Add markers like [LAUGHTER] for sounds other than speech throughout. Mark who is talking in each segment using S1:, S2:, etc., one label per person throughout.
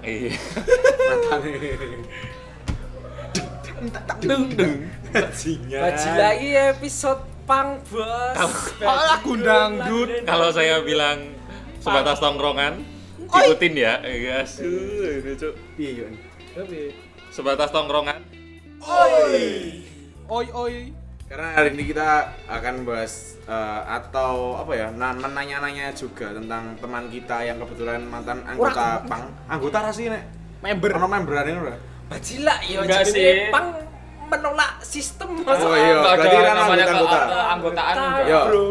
S1: Iya.
S2: Matane.
S1: Dung dung.
S2: Bajingan.
S3: Baji lagi episode pang bos.
S4: Lagu dangdut.
S1: Kalau saya bilang sebatas tongkrongan, ikutin ya. Iya, ini cuk.
S2: Piye yo?
S1: Sebatas tongkrongan.
S2: Oi.
S4: Oi oi.
S2: Karena hari ini kita akan bahas eh, atau apa ya, na- menanya-nanya juga tentang teman kita yang kebetulan mantan anggota pang. Anggota rasi nek.
S4: Member.
S2: Ono memberane ora?
S3: Bajila yo
S5: Enggak
S3: jenenge
S5: sih.
S3: pang menolak sistem
S2: Oh iya, berarti
S5: ada
S2: kan anggota anggota.
S5: enggak.
S2: Yo.
S3: Bro.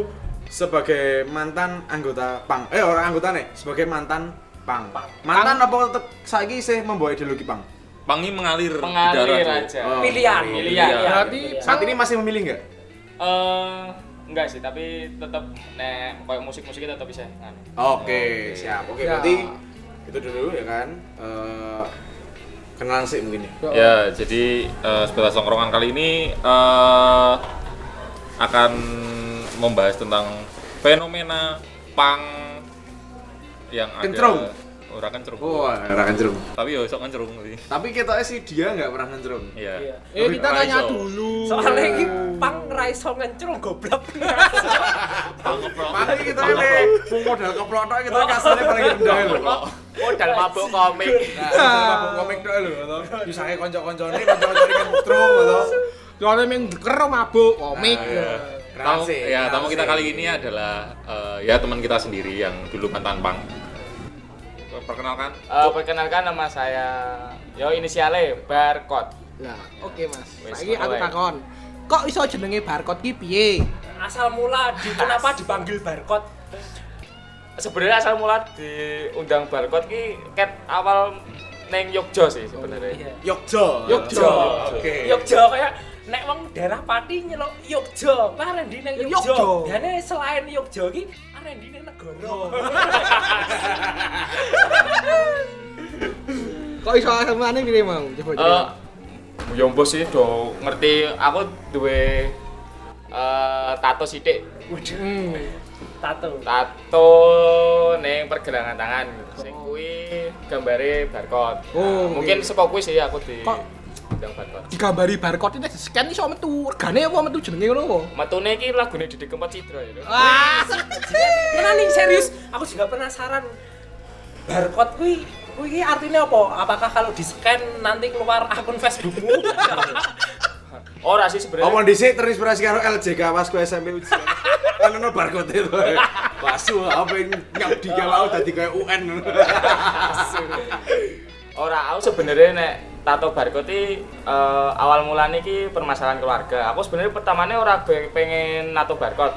S2: Sebagai mantan anggota pang. Eh orang anggota nih, sebagai mantan pang.
S3: Pang.
S2: Mantan apa tetep saiki sih membawa ideologi pang?
S1: Pangi mengalir, di
S5: Mengalir
S1: darah, Cuk.
S5: aja.
S2: Oh.
S3: Pilihan.
S5: Pilihan.
S4: Berarti
S2: Saat ini masih memilih nggak?
S5: Eh, enggak sih, tapi tetap nek kayak musik-musik kita tetap bisa nganu.
S2: Oke, siap. Oke,
S4: Ya.
S2: berarti itu dulu ya kan. Eh kenalan sih mungkin ya.
S1: Ya, jadi eh, sebatas tongkrongan kali ini eh, akan membahas tentang fenomena pang yang ada
S2: Kencrung.
S1: Ora kencrung.
S2: Oh, ora kencrung.
S1: Tapi ya sok kencrung sih.
S2: Tapi kita sih dia nggak pernah kencrung.
S1: Iya.
S3: Iya.
S4: Eh kita tanya dulu.
S3: Soalnya ini pang raiso ngencrung goblok.
S2: Paling kita ini mau modal keplok kita kasarnya paling rendah lho.
S5: Modal mabuk komik.
S2: Nah, mabuk komik tok lho. Misalnya kanca-kancane kanca-kancane kencrung to.
S4: Soalnya main deker mabuk komik.
S2: Ah, iya.
S1: Tamu, ya, tamu kita kali ini adalah eh, ya teman kita sendiri yang dulu mantan pang. Perkenalkan.
S5: Eh, perkenalkan nama saya yo inisialnya Barcode.
S4: Lah, oke Mas. Saiki aku takon. Kok iso jenenge barcode ki piye?
S3: Asal mula di kenapa dipanggil barcode?
S5: Sebenarnya asal mula diundang Barcode ki ket awal neng Yogyo sih sebenarnya.
S3: Iya.
S2: Yogyo.
S3: Yogyo.
S2: Oke.
S3: Yogyo kayak nek wong daerah Pati nyelok Yogyo, arendi nang
S4: Yogyo.
S3: Yogyo. Dene selain Yogyo iki arendi nang negara.
S4: Kok iso asemane piye mau? Coba
S5: Eh,
S4: coba.
S5: yo mbok sih do ngerti aku duwe eh tato sithik.
S4: Hmm.
S3: Tato.
S5: Tato neng pergelangan tangan. Sing kuwi gambare Barcode.
S4: Oh,
S5: Nah, mungkin
S4: oke.
S5: saka kuwi sih aku di
S4: Kok-
S5: undang Barcode.
S4: Digambari barcode ini scan iso metu. Regane apa metu jenenge ngono apa?
S5: Metune iki lagune Didi Kempot Cidra ya.
S4: Ah,
S3: Mana nih serius? Aku juga penasaran. Barcode kuwi kuwi artinya apa? Apakah kalau di scan nanti keluar akun Facebookmu? [LAUGHS]
S5: Ora sih sebenarnya.
S2: Omong dhisik terinspirasi karo LJK pas ku SMP ujian. [LAUGHS] Kan ono barcode itu. Wasu apa yang ngabdi kalau dadi kayak UN.
S5: Ora, aku sebenarnya nek tato barcode eh, awal mulane iki permasalahan keluarga. Aku sebenarnya pertamanya ora be- pengen nato barcode.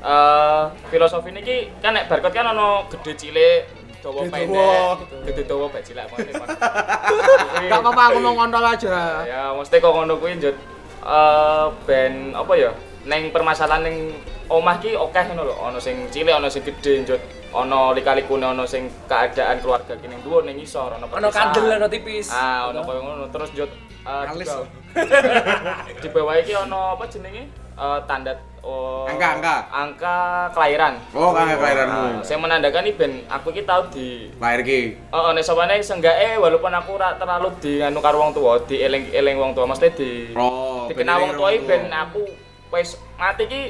S5: Eh filosofi ini kan nek barcode kan ono gede cilik, dawa pendek, gede dawa bae cilik apa [LAUGHS]
S4: Gak apa-apa aku mau ngontol aja.
S5: Ya, mesti kok ngono kuwi njut eh ben apa ya? Neng permasalahan ning omah ki akeh ngono lho. Ono sing cilik, ono sing gede njut. Ono lika-likune ono sing keadaan keluarga ki ning dhuwur ning isor, ono
S3: Ono kandel ono tipis.
S5: Ah, ono koyo ngono terus njut eh,
S2: Alis.
S5: di bawah- iki ono apa jenenge? Eh, tanda oh,
S2: Angka, angka.
S5: angka kelahiran.
S2: Oh, angka kelahiranmu.
S5: Nah, saya menandakan iki ben aku iki tau di
S2: Lahir ki.
S5: Oh, nek sopane seenggaknya walaupun aku ora terlalu di anu karo wong tua, di eling-eling wong tua, mesti di
S2: Oh,
S5: dikenal wong tua ben
S2: tua.
S5: aku wis mati iki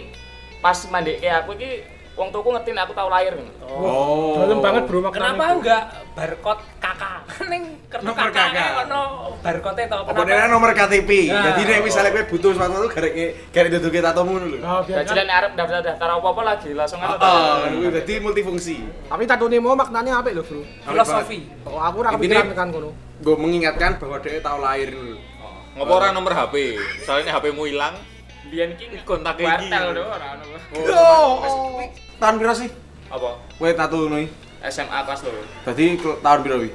S5: pas mandeke aku iki wong tuaku ngerti nek aku tau lahir ngono.
S2: Oh.
S4: Dalam banget bro.
S3: Kenapa enggak barcode kakak? [LAUGHS] Ning kertu
S2: Nomor
S3: kakak
S2: kakak.
S3: ono barcode to.
S2: Apa nih nomor KTP?
S3: Nah.
S2: Jadi nek misalnya kowe butuh sesuatu garek garek duduke tatomu lho.
S4: Oh, biar
S5: Dadi
S4: kan-
S5: nek arep daftar-daftar apa-apa lagi langsung
S2: Oh,
S5: aja.
S2: kuwi dadi multifungsi.
S4: Tapi tato mau maknanya apa lho bro?
S3: Filosofi.
S4: Oh, aku ora kepikiran kan ngono.
S2: Gue mengingatkan bahwa dia tahu lahir dulu.
S1: Ngopo ora nomor HP? Soalnya HP-mu hilang.
S5: Biyen iki
S1: Kontak iki.
S5: wartel lho ora ono.
S2: Oh, tahun piro sih?
S5: Apa?
S2: Kowe tato ngono iki.
S5: SMA kelas lho.
S2: Dadi tahun piro wi?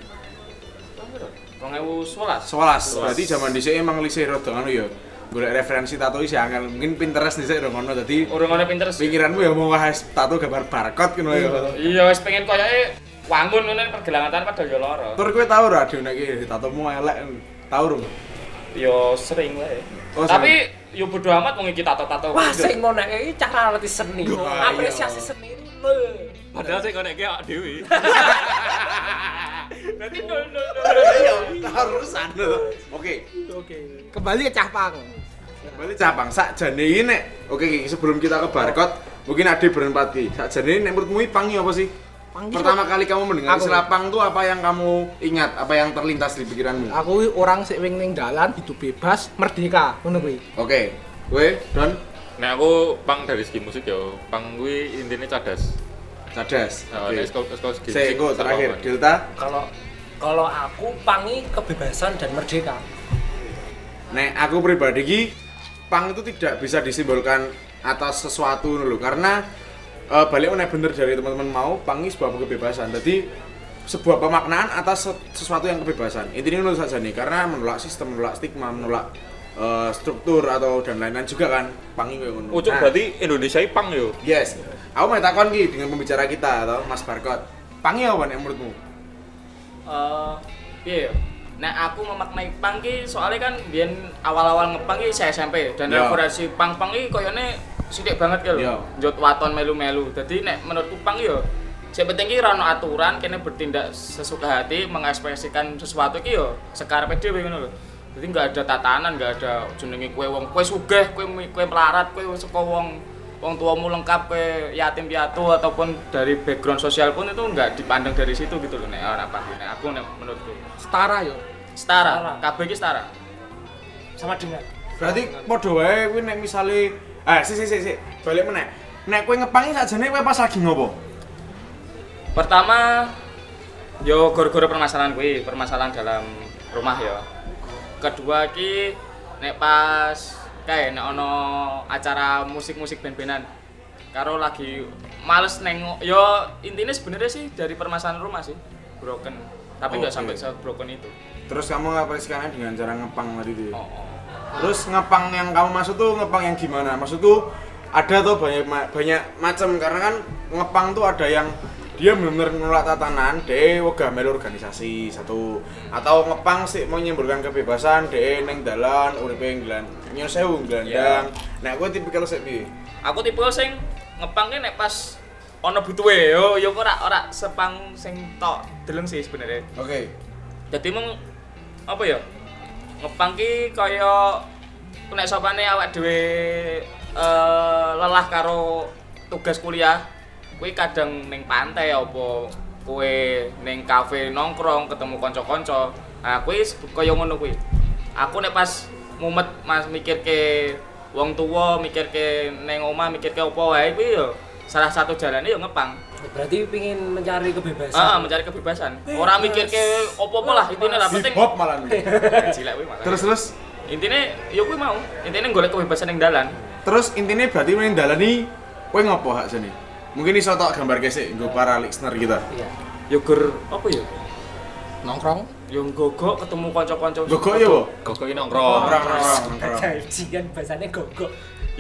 S5: 2011.
S2: 11. Berarti zaman dhisik emang lise rada ngono ya. Golek referensi tato iki angel. Mungkin Pinterest dhisik rada ngono. Dadi
S5: Urung ono pinter sih.
S2: pikiranmu ya mau bahas tato gambar barcode ngono ya.
S5: Iya, wis pengen koyoke wangun ngono pergelangan tangan padahal yo lara.
S2: Tur kowe tau ora dene iki tatomu elek. Tau rum.
S5: Yo sering wae.
S2: Oh,
S5: Tapi yo bodo amat wong iki tato-tato.
S3: Wah, sing ngono iki cara ngerti seni.
S2: Iya.
S3: Apresiasi seni lho.
S1: Padahal sih konek awak dhewe. [LAUGHS]
S5: Berarti nol nol nol.
S2: Iya, harus anu. Oke,
S4: Oke. Kembali ke Cahpang.
S2: kembali cabang sakjane iki nek oke iki sebelum kita ke barcode mungkin ada berempat iki. Sakjane ini nek menurutmu iki pangi apa sih?
S4: Pang iki
S2: Pertama kali kamu mendengar
S4: Aku.
S2: istilah pang tuh apa yang kamu ingat? Apa yang terlintas di pikiranmu?
S4: Aku orang sik wing ning dalan hidup bebas, merdeka, ngono kuwi.
S2: Oke, gue Don
S1: Nah aku pang dari segi musik ya, pang gue intinya cadas.
S2: Cadas.
S1: Nah,
S2: Oke.
S1: nek seko seko segi
S2: Saya
S1: musik,
S2: gue terakhir? Delta.
S3: Kalau kalau aku pangi kebebasan dan merdeka.
S2: Nek aku pribadi ki pang itu tidak bisa disimbolkan atas sesuatu dulu karena eh, balik meneh bener dari teman-teman mau pang ini sebuah kebebasan. Jadi sebuah pemaknaan atas se- sesuatu yang kebebasan. Intinya menurut saja nih karena menolak sistem, menolak stigma, menolak eh, struktur atau dan lain-lain juga kan pang ini kayak ngono.
S1: Ucuk
S2: Nah,
S1: berarti Indonesia ini pang yo.
S2: Yes. Aku mau takon ki dengan pembicara kita atau Mas Barkot. Pangi apa nih menurutmu?
S5: Eh, piye ya? Nah, aku memaknai pang ki soalnya kan biyen awal-awal ngepang ki saya SMP dan
S2: Ya.
S5: referensi pang-pang ki koyone sithik banget ki
S2: Ya.
S5: lho. Njot waton melu-melu. Dadi nek menurutku pang yo Sing penting ki ra ono aturan kene bertindak sesuka hati mengekspresikan sesuatu ki yo sekarepe dhewe ngono lho. Jadi nggak ada tatanan, nggak ada jenenge kue wong kue sugih, kue kue melarat, kue saka wong wong tuamu lengkap kue yatim piatu ataupun dari background sosial pun itu nggak dipandang dari situ gitu loh nek ora pasti nek aku nek menurutku
S4: Setara yo.
S5: Setara. Kabeh iki setara.
S3: Sama dengan.
S2: Berarti padha wae kuwi nek misale eh si si si si balik meneh. Nek kowe ngepangi sakjane kowe pas lagi ngopo?
S5: pertama yo gara-gara permasalahan kuwi permasalahan dalam rumah ya kedua ki nek pas kayak nek ono acara musik-musik band-bandan. Karo lagi males nengok yo intinya sebenarnya sih dari permasalahan rumah sih broken. Tapi nggak
S2: Oke.
S5: sampai se broken itu
S2: Terus kamu ngapresiasikannya dengan cara ngepang tadi tuh. ya?
S5: oh, oh.
S2: Terus ngepang yang kamu maksud tuh ngepang yang gimana? Maksud tuh ada tuh banyak banyak macam karena kan ngepang tuh ada yang dia benar-benar nolak tatanan, deh wegah melu organisasi satu atau ngepang sih mau menyimbolkan kebebasan, deh neng dalan uripe nggelan nyosewu nggelandang. Nah, gue tipikal sih piye?
S5: aku tipe sing ngepang ki nek pas ono butuhe yo yo ora ora sepang sing tok deleng sih sebenarnya
S2: Oke.
S5: Jadi mung apa ya? Ngepang ki kaya nek sopane awak dhewe eh lelah karo tugas kuliah, kuwi kadang ning pantai apa kowe ning kafe nongkrong ketemu kanca-kanca. Nah, kuwi kaya ngono kuwi. Aku nek pas mumet Mas mikirke wong tuwa, mikirke ning omah, mikirke apa wae kuwi ya salah satu jalannya ya ngepang.
S3: berarti pingin mencari kebebasan.
S5: Ah, mencari kebebasan. Ora mikir ke opo-opo lah, intine lah penting.
S2: Hip malah nih. [LAUGHS]
S5: Cilek kuwi malah.
S2: terus terus
S5: intine ya kuwi mau. Intine golek kebebasan ning dalan.
S2: terus intinya berarti main dalan nih kowe ngopo hak sini? Mungkin iso tok gambar gesek nggo para listener kita.
S3: Iya.
S5: Ya gur apa ya?
S4: Nongkrong.
S5: Yang gogok ketemu kanca-kanca.
S2: Gogok ya, Bu?
S1: Kokoki nongkrong.
S2: Orang-orang.
S3: Janjian bahasanya gogok.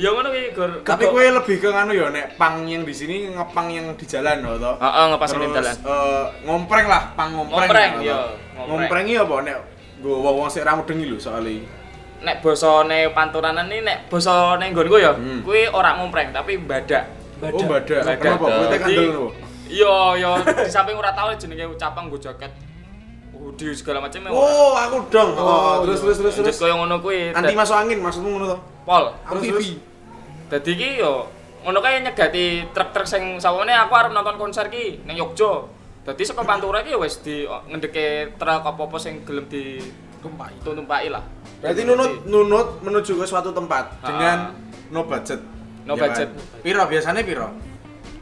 S5: Ya ngono kuwi gur.
S2: Tapi kue lebih ke nganu ya, nek pang yang di sini ngepang yang di jalan loh toh.
S5: Heeh, ngepas ning
S2: Terus
S5: dalan.
S2: eh, ngompreng lah, pang ngompreng.
S5: Ngompreng,
S2: toh.
S5: iya, ngompreng.
S2: Iya apa nek gue wong sik ra mudengi lho soalnya.
S5: Nek basane panturanan ini nek basane nggonku ya,
S2: Hmm.
S5: kuwi ora ngompreng tapi badak.
S2: Oh, badak.
S5: Badak.
S2: Kenapa? Kowe
S5: Jadi-
S2: kandel lho.
S5: Iya, ya di samping ora tau jenenge ucapan nggo jaket. Hoodie segala macam
S2: Oh, aku dong. Oh, terus terus terus terus.
S5: Terus koyo ngono kuwi.
S2: Anti masuk angin maksudmu ngono toh?
S5: Pol.
S2: Terus terus.
S5: Dadi ki yo ngono kae nyegati truk-truk sing aku arep nonton konser ki ning Yogya. Dadi saka Pantura ki wis di ngendeke truk apa-apa sing gelem di
S4: Tumpai.
S5: tumpaki lah.
S2: Berarti nunut nunut menuju ke suatu tempat
S5: Ah.
S2: dengan no budget.
S5: No
S2: Ya
S5: budget.
S2: kan? Piro biasanya piro?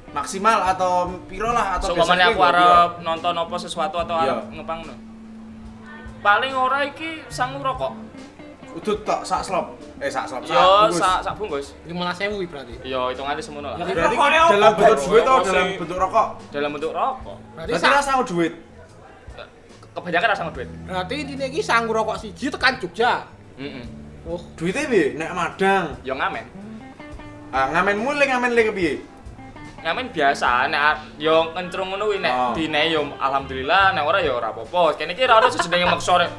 S2: Maksimal atau piro lah atau biasanya
S5: aku
S2: piro?
S5: arep nonton apa sesuatu atau
S2: Iya.
S5: arep ngepang no. Paling ora iki sangu rokok.
S2: Udut tok sak slop. Eh sak slop. sak
S5: Yo
S2: bungkus.
S5: sak sak bungkus.
S4: 15.000 berarti.
S5: Yo hitungane semono lah.
S2: Berarti dalam bentuk duit atau dalam bentuk rokok?
S5: Dalam bentuk rokok.
S4: Berarti
S2: Berarti
S4: sa-
S2: rasa duit.
S5: Kebanyakan rasa duit.
S4: berarti intine iki sanggup rokok siji tekan Jogja.
S5: Heeh.
S4: Oh,
S2: Duitnya piye? Nek madang.
S5: Yo ngamen.
S2: Ah ngamen mulai ngamen le kepiye?
S5: ngamen biasa nek yo kencrung ngono kuwi nek
S2: Oh.
S5: dine yo alhamdulillah nek ora yo ora apa-apa kene iki ora ono sejenenge maksa nek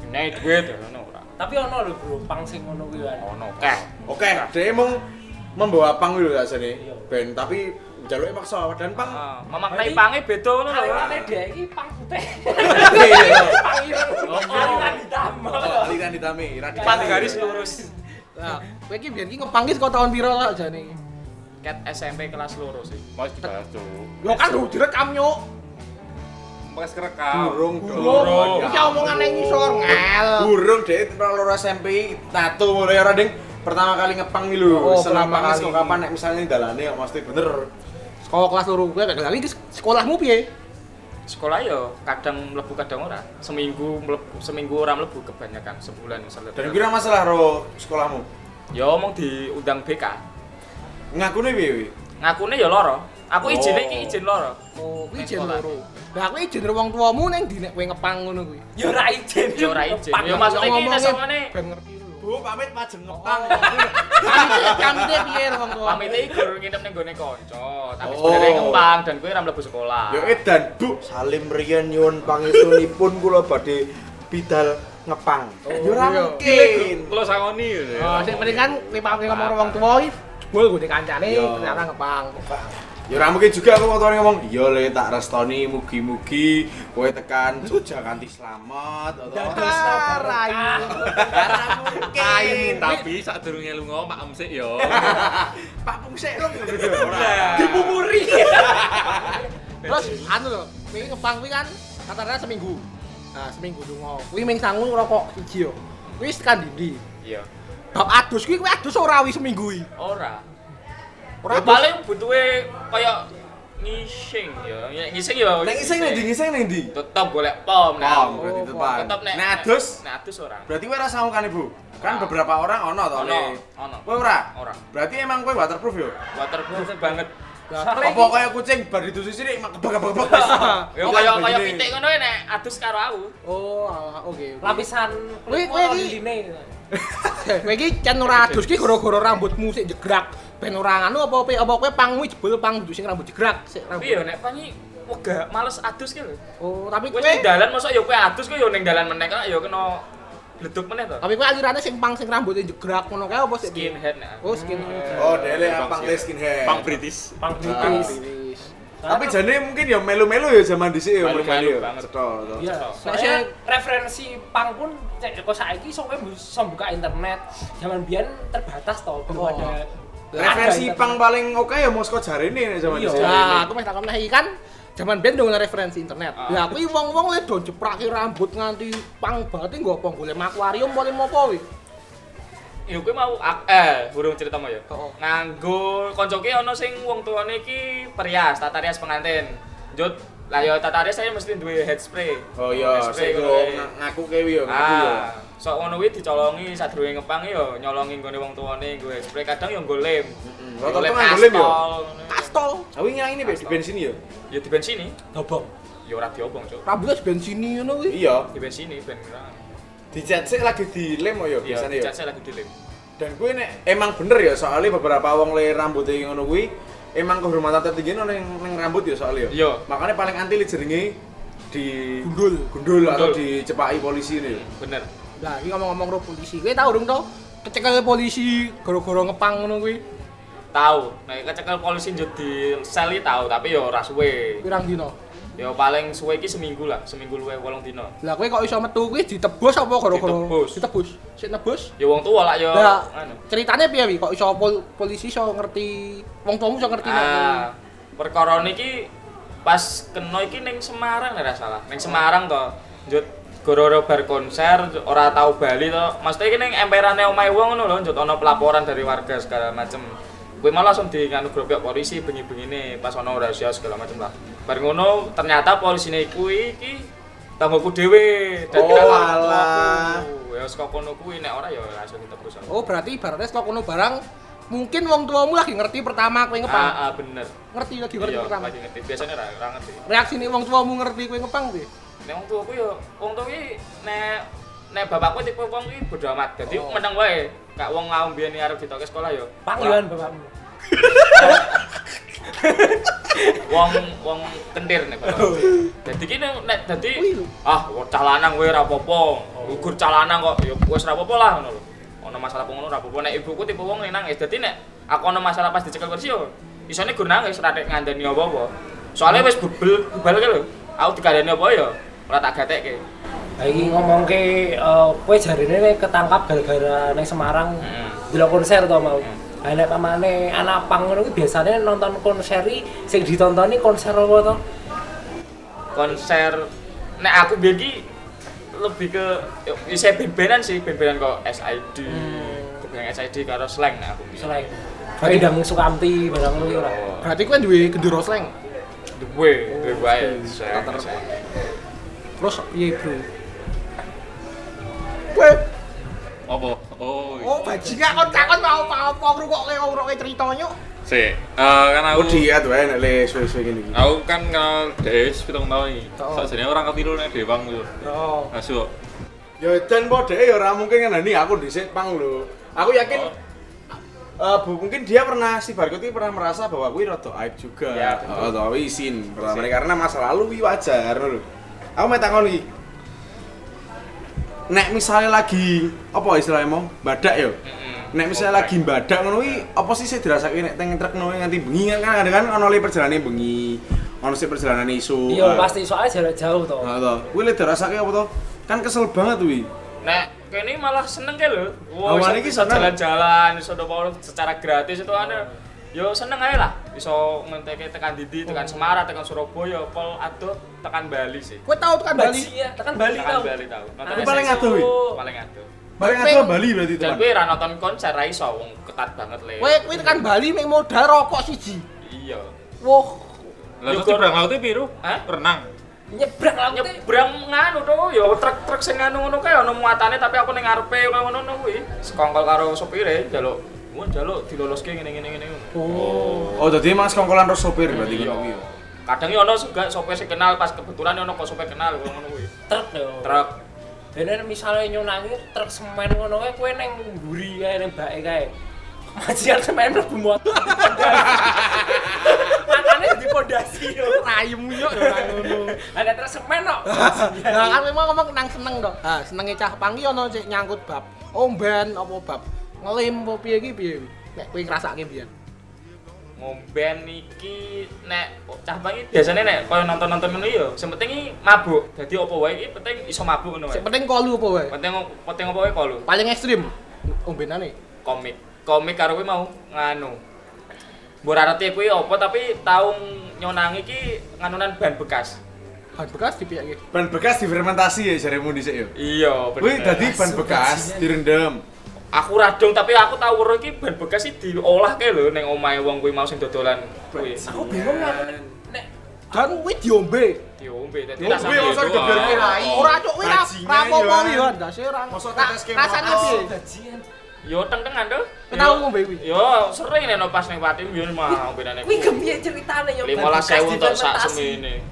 S5: dine duit ya ngono
S3: Tapi ono lho bro, pang sing ngono kuwi kan.
S5: ono keh
S2: Oke, dia emang membawa pang ya sini
S3: Iya.
S2: band tapi jaluk maksa dan pang
S5: Heeh, memaknai
S3: Berarti-
S5: pange beda ngono lho.
S3: Alirannya dia ini pang putih.
S2: Iya.
S3: Pang ireng. Aliran ditambah.
S2: aliran ditami radikal
S5: garis lurus.
S4: Nah, kowe iki biyen iki ngepang iki saka tahun piro lah jane?
S5: Cat SMP kelas loro sih.
S1: Mas dibahas tuh.
S4: Yo kan lu direkam nyuk.
S1: Mas kerekam.
S2: burung dong
S5: Burung.
S2: Ya
S4: Iki omongan nang ngisor ngel.
S2: burung deh pernah loro SMP tato mulai ora ding pertama kali ngepang iki lho
S4: Oh, kali.
S2: kok kapan nek misalnya dalane kok mesti bener
S4: Sekolah kelas loro kowe gak lali sekolahmu piye?
S5: Sekolah yo kadang mlebu kadang ora. Seminggu mlebu, seminggu ora mlebu kebanyakan sebulan misalnya.
S2: dan kira masalah ro sekolahmu
S5: Yo omong diundang BK.
S2: ngakune piye
S5: Ngakune yo loro. Aku
S2: Oh.
S5: izin iki izin loro.
S4: Oh, kuwi
S5: sekolah.
S4: loro. Lah kowe izin wong tuamu ning di nek kowe ngepang ngono kuwi.
S3: Ya ora izin.
S5: Yo ora izin. Yo maksudnya iki samane
S4: ben ngerti lho.
S2: bu pamit majeng ngepang
S4: Kami kami piye wong tuamu?
S5: pamit iki guru nginep ning gone kanca, tapi
S2: Oh.
S5: sebenarnya ngempang dan kowe ora mlebu sekolah.
S2: yo edan bu salim riyen nyuwun pangestunipun kula badhe bidal ngepang yo ora mungkin
S1: Kalau sangoni ya.
S4: Oh, sing penting kan lipang ngomong wong tuwa iki jebul gue kancane
S2: Iya.
S4: ternyata ngepang.
S2: Ya ora mungkin juga aku waktu ngomong, iya le tak restoni mugi-mugi kowe tekan Jogja kanthi selamat atau
S4: Ah, rayu.
S2: Ora mungkin.
S1: Tapi saat durungnya lu ngomong maem sih yo. [LAUGHS]
S2: Pak Pungsek lho ora.
S3: Dibuburi. [LAUGHS]
S4: Terus anu lho, kowe ngepang kuwi kan katakanlah seminggu. Nah, seminggu lunga. Kuwi ming sangu rokok siji yo. Kuwi tekan ndi?
S5: Iya.
S4: Bab adus kuwi kowe adus ora wi seminggu iki.
S5: Ora.
S4: Ora
S5: Ya paling butuhe kaya ngising ya. Ya, Ngising ya.
S2: Nek iseng ning ndi ngiseng ning ndi?
S5: Tetep golek pom nah.
S2: Pom berarti
S4: Oh,
S2: tepan.
S5: Tetep nek
S2: Nek adus
S5: Nek adus ora.
S2: berarti kowe ora sangu kan Ibu? Kan beberapa orang ono to
S5: Ono,
S2: Le.
S5: ono.
S2: Kowe ora?
S5: Ora.
S2: Berarti emang kowe waterproof yo?
S5: Waterproof banget.
S2: Apa kaya kucing bar ditusi sini mak kebak-kebak. [LAUGHS]
S5: Ya kaya kaya pitik ngono ya, nek adus karo aku.
S4: Oh, oke.
S3: lapisan kulit
S4: wih,
S3: liline.
S4: Kowe iki can ora adus ki gara-gara rambutmu sik jegrak. Ben ora anu apa apa apa kowe pang kuwi jebul pang sing rambut jegrak sik rambut.
S5: Tapi ya nek pangi wega males adus ki lho.
S4: Oh, tapi
S5: Kowe
S4: kowe
S5: ning dalan mosok ya kowe adus kowe ya ning dalan meneh kan ya kena bleduk meneh to.
S4: tapi kowe alirane sing pang sing rambutnya jegrak ngono kae apa sik?
S5: Skinhead nek.
S4: Oh, skinhead.
S2: Oh, dele
S1: Pang
S2: pang
S1: skin-
S2: skinhead.
S1: Pang British.
S3: Pang
S2: Ah.
S3: British.
S4: Wis.
S2: Tapi jane mungkin ya melu-melu ya zaman dhisik ya
S5: Melu-melu
S2: ya.
S5: banget.
S2: Cetha to.
S3: Iya, soalnya referensi pang pun cek kok saiki iso kowe bisa buka internet. Zaman biyen terbatas toh, belum
S4: Oh.
S3: ada
S2: Referensi pang paling oke ya Moskow jarene nek zaman
S3: Iya.
S4: Nah, aku tak iki kan Zaman biyen dong referensi internet.
S5: Ah.
S4: Lah kuwi wong-wong le do jepraki rambut nganti pang banget nggo apa golek akuarium boleh apa kuwi.
S5: Ya kowe mau ak- eh burung cerita mau ya.
S4: Oh.
S5: Nganggo koncoke ana sing wong tuane iki perias, tata rias pengantin. Jut lah ya tata rias saya mesti duwe head spray.
S2: Oh iya, sing ng- ngaku kewi yo, ngaku.
S5: Ah, sok ngono kuwi dicolongi sadurunge ngepang ya nyolongi nggone wong tuane head spray kadang ya nggo lem.
S2: Rata-rata nganggo lem yo.
S5: ya.
S4: Kastol.
S2: Aku ngira ini di bensin yo.
S5: Ya di bensini.
S3: dobong.
S5: Ya ora diobong, Cuk.
S4: Rambutnya bensini ngono kuwi.
S2: Iya,
S5: Di bensini ben ora.
S2: dicat sik lagi dilem yo
S5: Iya,
S2: biasane yo.
S5: dicat lagi dilem.
S2: Dan gue nek emang bener ya soalnya beberapa wong le rambutnya ngono kuwi emang kehormatan tertinggi nang ning rambut ya soalnya.
S5: Iya.
S2: Makanya paling anti li jenenge di
S4: Gundul.
S2: gundul atau
S5: Gundul.
S2: dicepaki polisi ini.
S5: Bener.
S4: Lah iki ngomong-ngomong ro polisi. Kowe tau urung to kecekel polisi gara-gara ngepang ngono kuwi.
S5: Tahu, nek kecekel polisi njut di sel iki tahu, tapi ya ora suwe.
S4: Pirang dino?
S5: Ya paling suwe iki seminggu lah, seminggu luwe 8 dino.
S4: Lah kowe kok iso metu kuwi ditebus apa gara-gara
S5: Ditebus.
S4: Ditebus. Sik nebus.
S5: Ya wong tua lah ya.
S4: Lah
S5: anu.
S4: ceritanya piye wi kok iso pol- polisi iso ngerti wong tuamu iso ngerti nek
S5: Ah, perkara niki pas kena iki ning Semarang nek ora salah. Ning Semarang to. Njut gara-gara bar konser ora tau bali to. Maksudnya iki ning emperane omahe wong ngono lho, njut ana pelaporan dari warga segala macem. Kuwi malah langsung di nganu grobek polisi bengi-bengine pas ana rahasia segala macem lah. Bar ngono ternyata polisine kuwi iki tanggoku dhewe. Dan
S2: Oh, alah.
S5: Ya saka kono kuwi nek ora ya langsung ditebus.
S4: Oh berarti ibaratnya setelah kono barang mungkin wong tuamu lagi ngerti pertama kowe ngepang.
S5: Ah, ah bener.
S4: Ngerti lagi ngerti
S5: Iya,
S4: pertama.
S5: lagi ngerti. Biasanya ora ora ngerti.
S4: Reaksi nih wong tuamu ngerti kowe ngepang piye?
S5: Nek wong tuaku ya, wong tuaku nek nek bapakku tipe wong iki bodo amat. Dadi
S4: Oh.
S5: meneng wae. Kak wong ngau mbiyen arep ditoke sekolah ya.
S3: Panggilan bapakmu.
S5: Wong wong kentir nek bapak. Dadi ki nek dadi
S4: Wih, lho.
S5: ah cah lanang kowe ora apa-apa. Gugur cah lanang kok ya wis ora apa-apa lah ngono lho. Ono masalah ngono ora apa-apa. Nek ibuku tipe wong nang nangis. Dadi nek aku ono masalah pas dicekel kursi yo isone gur nangis ora tek ngandani apa-apa. Soalnya wis bebel bebal ki lho. Aku dikandani apa ya ora tak gatekke.
S3: Lah iki ngomongke eh, kowe jarine nek ketangkap gara-gara ning Semarang delok konser to mau.
S5: Hmm.
S3: Lah nek pamane anak pang ngono kuwi biasane nonton konser iki sing ditontoni konser apa to?
S5: Konser nek aku biyen ki lebih ke isi band-bandan sih, band-bandan kok SID.
S3: Hmm.
S5: Band SID karo slang nek aku.
S3: Selain Kayak Dang Sukamti barang ngono ki ora.
S5: Oh.
S4: Berarti kowe duwe gendera slang.
S5: Duwe, duwe wae. slang,
S4: Terus piye, Bro? Kowe
S1: Apa? Oh.
S4: oh bajingan kon takon mau apa ngrungokke ngrungokke ceritanya.
S1: Si, eh, kan
S2: Aku
S1: aku
S2: diat wae nek le suwe-suwe ngene iki.
S1: Aku kan kenal Des pitung tahun iki.
S4: Oh.
S1: Sakjane orang ketilu nek Dewang yo.
S4: Oh.
S1: Asu.
S2: Ya dan po dhek ya ora mungkin ngandani aku dhisik pang lho. Aku yakin
S1: Oh.
S2: eh, bu, mungkin dia pernah si Barkot ini pernah merasa bahwa kuwi rada aib juga.
S5: Ya.
S2: Oh, kuwi isin pertama karena masa lalu wajar lho. Aku mau takon iki. Nek misalnya lagi apa istilahnya mau badak ya? Nek misalnya lagi badak ngono kuwi apa sih sih dirasake nek teng truk ngono nganti bengi kan kan ada kan ono le perjalanan bengi, ono sih perjalanan isu.
S3: Iya pasti soalnya jarak jauh to.
S2: Nah, toh. Kuwi le apa toh? Kan kesel banget kuwi.
S5: Nek kene malah seneng ke lho. Wah,
S2: Awalnya
S5: iso-
S2: ki
S5: iso
S2: seneng.
S5: jalan-jalan, iso secara gratis itu ada. Yo seneng ae lah. Iso ngenteke tekan Didi, tekan Semarang, tekan Surabaya, pol adoh tekan Bali sih.
S4: Kowe tau tekan Bali?
S3: Bali tekan Bali
S5: Tekan
S3: tau.
S5: Bali tau. Nonton
S2: Aku paling adoh, wi.
S5: Paling adoh.
S2: Paling atuh Bali berarti
S5: Dan gue ra nonton konser ra iso wong ketat banget le.
S4: Kowe kowe tekan Bali mek modal rokok siji.
S5: Iya.
S4: Wah,
S1: Lah
S5: Yo,
S1: terus
S5: kok-
S1: nyebrang lautnya piru?
S5: Hah?
S1: Renang.
S3: Nyebrang laut e.
S5: Nyebrang nganu to, yo truk-truk sing nganu ngono kae ono muatane tapi aku ning ngarepe kaya ngono kuwi. Sekongkol karo sopire njaluk, "Wah, njaluk diloloske ngene-ngene ngene." ngono.
S2: Oh, jadi emang sekongkolan terus sopir berarti
S5: Iya.
S2: ngono kuwi.
S5: Kadang yo ono juga sopir sing kenal pas kebetulan ono kok sopir kenal ngono kuwi.
S3: Truk yo.
S5: Truk.
S3: Dene misalnya nyonangi truk semen ngono kae kowe ning mburi kae ning bake kae. Majikan semen mlebu motor. Matane di pondasi yo.
S4: rayem yo ora ngono.
S3: Ada truk semen kok.
S4: Nah, kan memang ngomong nang seneng to. Ha, senenge cah pangki ono sik nyangkut bab omben apa bab ngelim apa piye iki piye? Nek kowe ngrasake biyen.
S5: Ngomben iki nek cah bangi biasane nek kaya nonton-nonton ngono yo, sing penting iki mabuk. Dadi apa wae iki penting iso mabuk ngono wae.
S4: Sing penting kolu apa wae?
S5: Penting penting apa wae kalo
S4: Paling ekstrim ombenane.
S5: komik. Komik karo kuwi mau nganu. Mbok ora ngerti kuwi apa tapi tau nyonangi iki nganunan ban bekas.
S4: Ban bekas dipiyake.
S2: Ban bekas difermentasi ya jaremu dhisik ya.
S5: Iya,
S2: Kuwi dadi ban bekas direndam.
S5: Aku radong tapi aku tau weruh iki ban bekas iki diolah ke lho ning omahe wong kuwi mau sing dodolan kuwi.
S3: Aku bingung kan. Nek
S4: Dan kuwi diombe.
S5: Diombe dadi rasane
S2: digeberke rai.
S4: Ora cuk kuwi ra apa-apa
S2: yo,
S4: kuwi yo ndase ora. Ra-
S2: tetes ke
S4: Rasane piye?
S3: gajian.
S5: Yo teng-tengan to.
S4: Kowe tau ngombe kuwi?
S5: Yo sering nek pas ning Pati mbiyen mah ombenane.
S3: Kuwi kepiye ceritane yo? ban
S5: 15.000
S3: bekas
S5: untuk sak semene.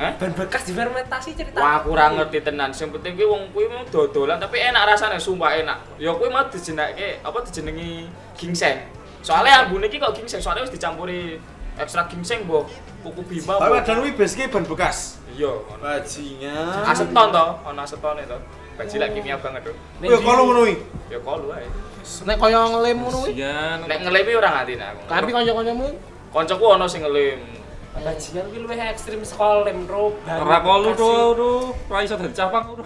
S5: Hah?
S3: Ban bekas difermentasi ceritane.
S5: Wah, aku ora ngerti tenan. Sing penting kuwi wong kuwi mau dodolan tapi enak rasane, sumpah enak. Ya kuwi mau dijenenge apa dijenengi ginseng. Soalnya ambune iki kok ginseng, soalnya wis dicampuri ekstrak ginseng mbok kuku bima.
S2: Tapi padahal kuwi base ban bekas.
S5: Iya, ngono.
S2: Bajingan.
S5: Aseton to, ana asetone to. Bajilak kimia banget to.
S2: Kuwi kalau ngono kuwi.
S5: Ya kolu ae.
S4: Nek kaya ngelem ngono.
S1: Sian.
S5: Nek ngelemi ora nganti nek aku.
S4: Tapi kanca-kancamu
S5: Koncoku ana sing ngelem.
S3: Bajingan kuwi luwih ekstrim saka lem ro.
S1: Ora kolu
S3: bekas
S1: do, do. Ora iso dadi capang do.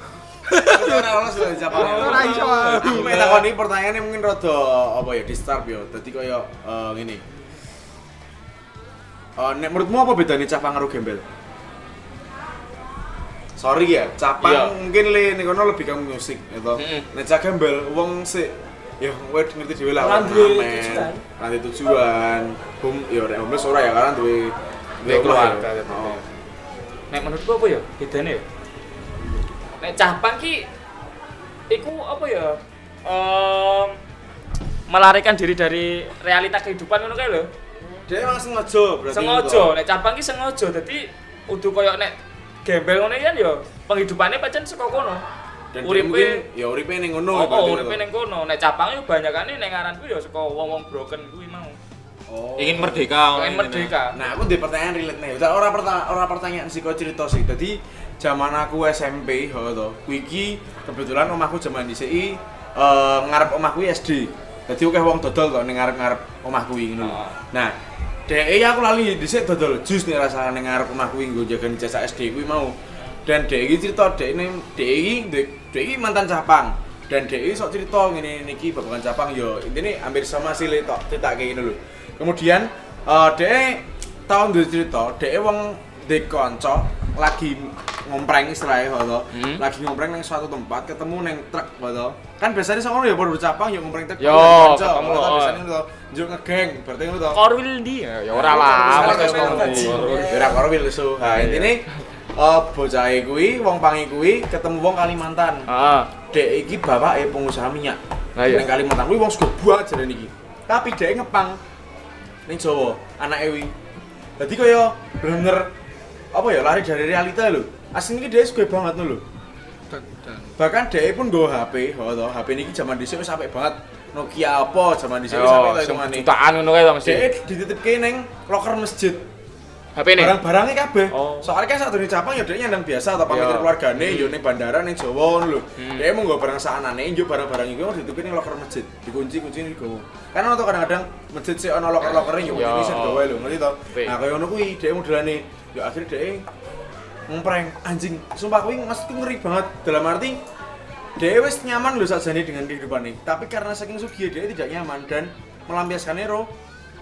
S2: Ora ora sudah dijawab.
S4: Ora iso.
S2: Aku mek takoni pertanyaannya mungkin rada apa ya disturb ya. Dadi kaya eh, ngene. Eh nek menurutmu apa bedanya capang karo gembel? Sorry ya, capang
S5: Iya.
S2: mungkin le nek kono lebih ke musik gitu. Nek cak gembel wong sik ya wed ngerti dhewe lah
S3: Ora duwe tujuan.
S2: ora tujuan. Hum ya ora homeless ora ya karena duwe
S5: Duwe keluarga, gitu.
S2: Oh.
S5: Nek menurutku apa ya? Bedane ya? Nek capang ki iku apa ya? Em melarikan diri dari realita kehidupan ngono kae lho.
S2: Dia emang sengaja berarti.
S5: Sengaja, nek capang ki sengaja. Dadi kudu koyo nek gembel ngono kan ya penghidupannya pancen saka kono.
S2: Dan
S5: Uripe-
S2: mungkin ya uripe ning ngono
S5: Oh, oh
S2: gitu.
S5: uripe ning kono. Nek capang yo banyakane ning ngaranku ya saka wong-wong broken kuwi.
S2: Oh.
S1: Ingin merdeka.
S5: Pengen merdeka.
S2: Nah, aku di pertanyaan relate nih. Udah orang pertanyaan orang pertanyaan sih kok cerita sih. Jadi zaman aku SMP, ho to. Kuwi iki kebetulan omahku zaman dhisik eh ngarep omahku SD. Jadi akeh wong dodol kok ning ngarep-ngarep omahku iki ngono.
S5: Oh.
S2: Nah, Dek aku lali dhisik dodol jus nih rasane ning ngarep omah kuwi nggo jagani jasa SD kuwi mau. Dan dek iki cerita dek ini dek iki iki mantan capang. Dan dek iki sok cerita ngene niki babagan capang yo intine hampir sama sih tok cetak kayak gini lho. Kemudian eh dek tahun duwe cerita dek wong dek kanca lagi ngompreng istilahnya hoto.
S5: Hmm.
S2: Lagi ngompreng nang suatu tempat ketemu neng truk hoto. Kan biasanya sama ya baru capang ya ngompreng truk.
S5: Yo, ketemu,
S2: hoto,
S5: oh.
S2: biasanya to. Njuk ngegeng, berarti to.
S5: Korwil di ya ya ora lah,
S2: kayak
S5: ngomong.
S2: ngomong. Ora korwil su. Nah, intine eh bocah kuwi, wong pangi kuwi ketemu wong Kalimantan.
S5: Heeh.
S2: Dek iki bapake pengusaha minyak.
S5: Lah iya.
S2: Ning Kalimantan kuwi wong sego banget jarene iki. Tapi dek ngepang ning Jawa, anake kuwi. Dadi kaya bener apa ya lari dari realita lho. Iki dek sego banget lho. Bahkan dek pun nggo HP, ho to. HP niki zaman dhisik wis apik banget. Nokia apa zaman dhisik wis apik ngene.
S5: jutaan ngono kae to mesti.
S2: Dek dititipke ning loker masjid.
S5: HP ini.
S2: barang-barangnya kabeh.
S5: Oh.
S2: Soalnya kan saat capang ya dia nyandang biasa atau pamit
S5: Iya.
S2: keluargane yo ning bandara ning Jawa lho.
S5: Hmm.
S2: Dia mau nggo barang saanane njuk barang-barang iku mau ditutupin ning loker masjid. Dikunci kunci ning gowo. Kan ono tuh kadang-kadang masjid sih ono loker-lokere yo
S5: Iya.
S2: kunci sing gowo lho, ngerti to.
S5: Oke.
S2: Nah, kaya ngono kuwi dia modelane yo akhirnya dia ngompreng anjing. Sumpah kuwi maksudku ngeri banget dalam arti dia wis nyaman lho sakjane dengan kehidupan ini. Tapi karena saking sugih dia tidak nyaman dan melampiaskannya ro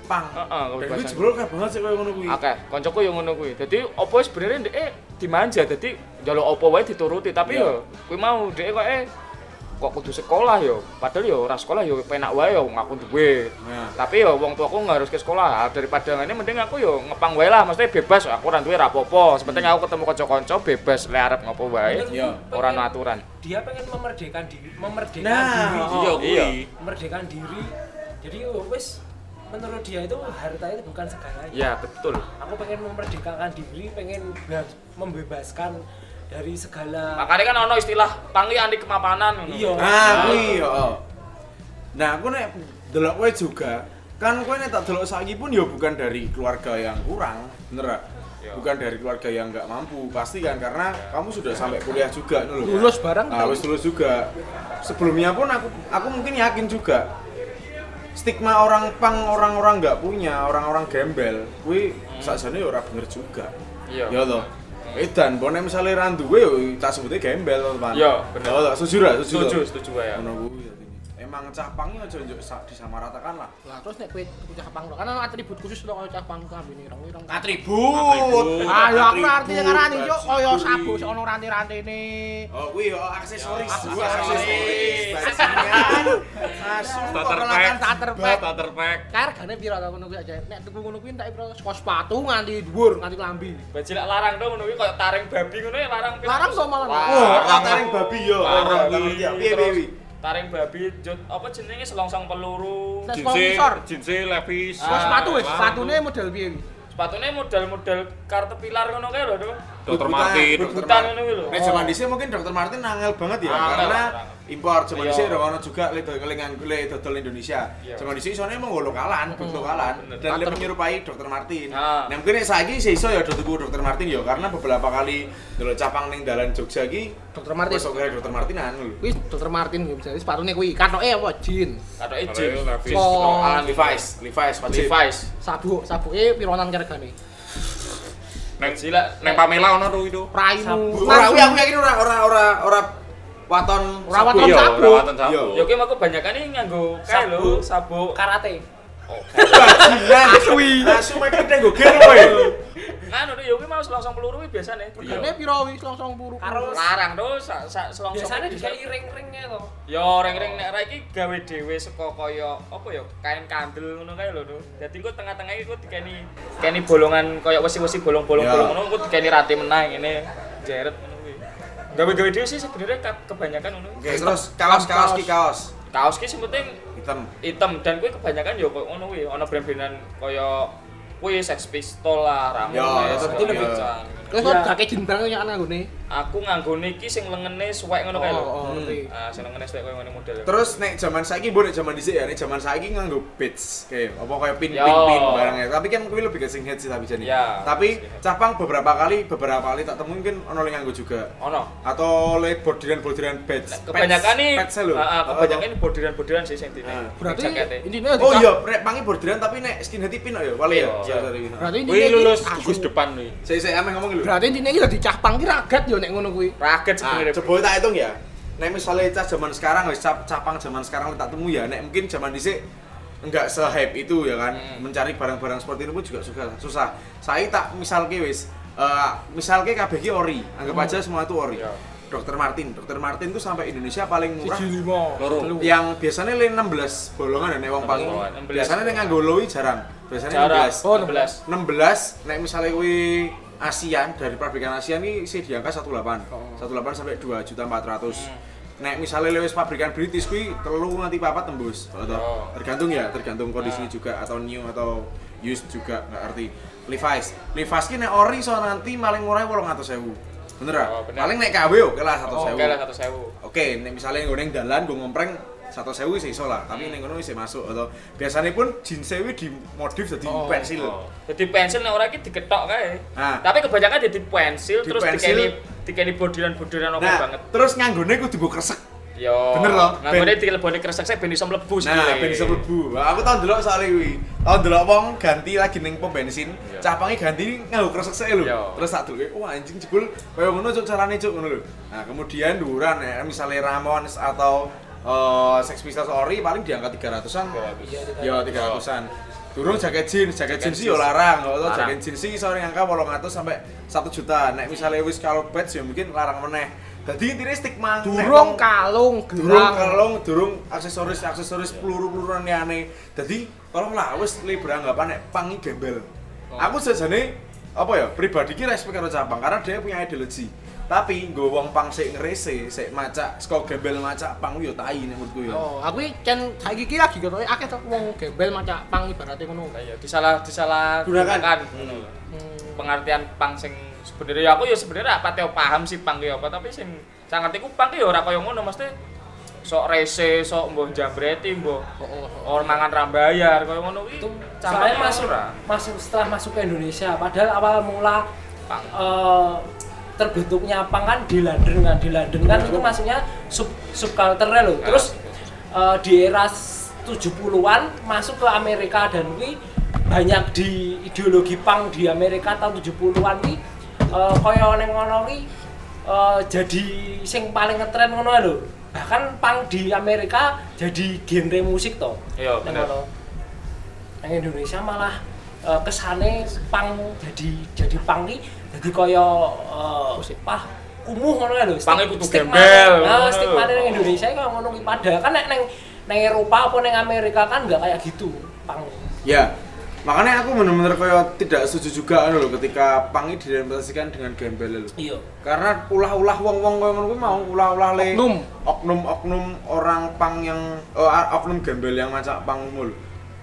S2: pang.
S5: Heeh,
S2: Dan kuwi
S5: kebebasan.
S2: jebol kayak banget sih kaya ngono kuwi.
S5: Akeh, koncoku yo ngono kuwi. Dadi opo sebenarnya ndek eh, dimanja dadi njaluk opo wae dituruti, tapi
S2: Iya.
S5: yo kuwi mau ndek kok eh kok kudu sekolah yo. Padahal yo ora sekolah yo penak wae yo ngaku duwe.
S2: Nah.
S5: Tapi yo wong tuaku nggak harus ke sekolah. Daripada ngene mending aku yo ngepang wae lah, maksudnya bebas aku ora duwe rapopo. Sepenting aku ketemu kanca-kanca bebas le arep ngopo wae.
S2: Iya.
S5: Ora ono aturan.
S3: Dia pengen memerdekakan diri, memerdekakan
S2: Nah,
S3: diri.
S2: oh,
S1: Iya
S5: iya.
S1: kuwi.
S3: memerdekakan diri jadi wes menurut dia itu harta itu bukan segalanya
S5: Ya, betul.
S3: aku pengen memerdekakan diri pengen be- membebaskan dari segala
S5: Makanya kan ono istilah pangi anti kemapanan ngono.
S3: Iya.
S2: Ah, kuwi yo. Nah, aku nek delok kowe juga, kan kowe nek tak delok saiki pun ya bukan dari keluarga yang kurang, bener?
S5: Iya.
S2: Bukan dari keluarga yang nggak mampu, pasti kan karena kamu sudah sampai kuliah juga nih loh.
S4: Lulus bareng
S2: Nah, wis lulus juga. Sebelumnya pun aku aku mungkin yakin juga stigma orang pang orang-orang nggak punya, orang-orang gembel, kuwi sakjane ya ora bener juga.
S5: Iya.
S2: Ya toh. Edan, bonek misalnya ra duwe yo tak sebutnya gembel to, Pan.
S5: Iya, bener.
S2: Oh, tak setuju ra, setuju.
S5: Setuju,
S2: toh?
S5: setuju wae.
S2: Ngono kuwi jadinya. Emang capangnya aja njuk sa- disamaratakan lah.
S4: Lah terus nek kowe tuku capang lho, kan ana atribut khusus lho kaya capang ku ambine ireng ireng.
S2: Atribut.
S4: Ah, ya aku ngerti
S2: Atribut,
S4: ngarani yo kaya sabu sik ono ranti-rantine.
S2: Oh, kuwi yo aksesoris. Kuwi
S5: aksesoris.
S2: aksesoris. Bajingan. Asu
S1: Starter
S2: kok
S1: pack.
S2: kan
S4: starter pack.
S1: Starter pack.
S4: Kae regane piro ta ngono kuwi aja. Nek tuku ngono kuwi entek piro saka sepatu nganti dhuwur nganti klambi.
S5: Bajilak larang dong ngono kuwi koyo taring babi ngono ya larang.
S4: Larang kok malah.
S2: Wah, oh, taring babi yo.
S5: Larang
S2: piye piye.
S5: Taring babi jut apa jenenge selongsong peluru.
S1: Jinse, jinse levis.
S5: Ah,
S4: sepatu wis, sepatune model piye?
S5: Sepatune model-model Caterpillar ngono kae lho.
S1: Dokter Martin.
S2: Dokter Martin. Nek zaman dhisik mungkin Dokter Martin angel banget ya karena impor zaman
S5: Iya.
S2: dhisik ora ono juga le dodol le dodol Indonesia.
S5: Iya.
S2: Zaman dhisik isone emang lokalan, lokalan
S5: bener.
S2: dan le
S4: Dokter-
S2: menyerupai Dokter Martin.
S5: Ah.
S2: Nah, mungkin nek saiki sih iso ya tuku Dokter Martin ya karena beberapa kali delok capang ning dalan Jogja iki
S4: Dokter Martin.
S2: Wis kaya Dokter Martinan lho.
S4: Kuwi Dokter Martin kuwi jadi sepatune kuwi. Katoke apa jin.
S5: Katoke jeans.
S1: Levi's.
S4: Oh.
S2: Levi's, Levi's.
S4: Sabuk, sabuke piro nang regane?
S1: Neng
S5: Gila,
S1: neng Pamela ono tuh itu.
S4: Praimu.
S2: Ora kuwi aku yakin ora ora ora ora waton
S4: Ora
S2: sabu.
S4: waton.
S1: Iya.
S5: Ya kuwi mah kebanyakan iki nganggo kae lho,
S3: sabuk. karate
S2: Bajingan.
S4: Asui.
S2: Asu mek kita nggo gen kowe.
S5: Nganu ya kuwi mau selongsong peluru kuwi biasane.
S4: Regane piro wis langsung puru.
S3: Karo-
S5: larang to selongsong. bisa.
S3: dikai ring-ringnya tuh
S5: Ya ring-ring nek ra iki gawe dhewe saka kaya apa ya kain kandel ngono kae lho. Dadi engko tengah-tengah iki dikeni keni bolongan kaya wesi-wesi bolong-bolong-bolong
S2: Ya.
S5: ngono engko dikeni rati menang ngene jeret ngono kuwi. Gawe-gawe dhewe sih sebenarnya ke- kebanyakan ngono.
S2: Terus kaos-kaos ki kaos
S5: Kaos ki sing penting
S2: hitam.
S5: hitam dan kuwi kebanyakan ya koyo ngono kuwi ana brand-brandan kaya kuwi Sex Pistol lah,
S2: Ya,
S5: Ramones,
S2: tapi lebih-
S5: Goncang.
S4: Terus kok jake jin barang nyana nggone.
S5: aku nganggone iki sing lengene suwek ngono kae lho.
S4: Oh, oh, ngerti.
S5: Ah, sing lengene suwek koyo ngene model.
S2: Terus nek zaman saiki mbok nek zaman dhisik ya, nek zaman saiki nganggo beats kayak apa kayak pin
S5: Yo.
S2: pin pin barangnya. Tapi kan kuwi lebih ke sing head sih tapi jadi.
S5: Ya.
S2: Tapi capang beberapa kali beberapa kali tak temuin kan ono yang nganggo juga.
S5: Ono.
S2: Atau le bordiran-bordiran badge.
S5: Kebanyakan nih,
S2: Patch lho.
S5: ah, ah, kebanyakan ini bordiran-bordiran sih sing dine.
S2: Ah.
S4: Berarti
S5: jakete.
S4: intinya
S2: Oh iya, rek pangi bordiran tapi nek skinhead pin ya, wale ya.
S5: Iya.
S4: Berarti intinya
S1: lulus
S4: iki
S1: gugus depan nih.
S2: Saya saya ameh ngomong lho.
S4: Berarti intinya iki dadi cah pang ki ragat yo nek ngono kuwi.
S5: Raget
S2: Ah,
S5: sebenarnya.
S2: coba tak hitung ya. Nek misalnya cah zaman sekarang wis cap capang zaman sekarang tak temu ya, nek mungkin zaman dhisik enggak se-hype itu ya kan.
S5: Hmm.
S2: Mencari barang-barang seperti itu pun juga susah. susah. Saya tak misalke wis eh misalke kabeh ki ori, anggap aja semua itu ori.
S5: Ya.
S2: Dokter Martin, Dokter Martin itu sampai Indonesia paling murah.
S4: Siji lima.
S2: Yang biasanya le 16 bolongan ya nek wong pangi.
S5: 16
S2: Biasanya nek nganggo lowi jarang. Biasanya
S5: Jarak
S2: 16.
S4: Oh,
S5: 16.
S2: 16 nek misalnya kuwi ASEAN dari pabrikan ASEAN ini sih di angka 18.
S4: Oh.
S2: 18 sampai 2 juta 400.
S5: Hmm.
S2: Nek misalnya lewat pabrikan British kuwi telu nanti papat tembus. Atau
S5: Oh.
S2: tergantung ya, tergantung kondisi
S5: Nah.
S2: juga atau new atau used juga nggak arti. Levi's. Levi's ki nek ori so nanti paling murah 800.000. Bener ya?
S5: Oh, bener.
S2: paling nek KW 100.000.
S5: Oke lah 100.000.
S2: Oke, nek misalnya gue neng dalan gue ngompreng satu sewu sih iso lah, tapi
S5: Hmm.
S2: neng kono bisa masuk atau biasanya pun jeans sewu di modif jadi
S4: Oh,
S2: pensil.
S1: oh.
S5: Jadi pensil nek ora iki diketok kae.
S2: Nah.
S5: Tapi kebanyakan jadi pensil
S2: Di
S5: terus
S2: pensil.
S5: dikeni dikeni bordiran-bordiran oke
S2: Nah,
S5: banget.
S2: terus nganggone kudu gue kresek.
S5: Yo.
S2: Bener loh,
S5: Nganggone dileboni kresek saya ben iso mlebu
S2: Nah,
S5: sikile.
S2: ben iso mlebu. Aku tau ndelok soalnya kuwi. Tau ndelok wong ganti lagi ning pom bensin,
S5: Iya.
S2: capange ganti nganggo kresek lho.
S5: Iya.
S2: Terus tak dulu, wah anjing jebul kaya ngono cuk carane cuk ngono lho. Nah, kemudian duran ya, misalnya Ramones atau eh Sex Pistols ori paling di angka 300-an. Ya 300-an. Durung jaket jeans, jaket jeans sih yo larang,
S5: Larang.
S2: jaket jeans sih sore ngangka 800 sampai 1 juta. Nek misalnya wis kalau badge ya mungkin larang meneh. Dadi intine stigma
S4: Durung kalung
S2: durung kalung durung aksesoris aksesoris peluru peluruan liyane jadi tolonglah wis li beranggapan nek pangi gembel aku sejane apa ya pribadi ki respect karo Japang karena dia punya ideologi tapi nggo wong pang sik ngrese sik macak saka gembel macak pang yo tai nek menurutku yo
S4: Oh, aku can saiki iki lagi ketoke akeh to wong gembel macak pang ibarate ngono.
S5: Iya disalah disalah
S2: Gunakan.
S5: ngono lho.
S4: Hmm.
S5: Pengertian pang sing sebenarnya aku ya sebenarnya apa teo paham sih pang ki apa tapi sing saya ngerti ku pang ki ya ora kaya ngono mesti sok rese, sok mbah jambreti, mbah
S4: Oh, oh, oh.
S5: orang mangan rambayar kaya ngono kuwi.
S3: itu soalnya masuk
S5: ora.
S3: masuk setelah masuk ke Indonesia padahal awal mula
S5: Pang.
S3: eh, terbentuknya pang kan di London kan di London kan itu masuknya sub subculture loh
S5: Nah,
S3: terus eh, di era s- 70-an masuk ke Amerika dan ini banyak di ideologi pang di Amerika tahun 70-an ini eh, kaya neng ngono ki eh, jadi sing paling ngetren ngono lho. Bahkan pang di Amerika jadi genre musik toh
S5: Iya,
S3: Neng
S5: bener.
S3: Nang Indonesia malah eh, kesane pang jadi jadi pang ki jadi kaya uh, pah kumuh ngono ya lho.
S5: Pange kudu
S3: Stigma-
S5: gembel,
S3: Nah,
S5: ngono
S3: stigma
S5: lho.
S3: nang Indonesia kaya ngono ki padahal kan nek neng neng Eropa apa neng Amerika kan nggak kayak gitu pang.
S2: ya makanya aku bener-bener kaya tidak setuju juga anu lho ketika pang ini direpresentasikan dengan gembel lho
S3: Iya.
S2: karena ulah-ulah wong-wong kaya ngono kuwi mau ulah-ulah le
S4: Oknum.
S2: oknum-oknum orang pang yang oh, oknum gembel yang macak pang mul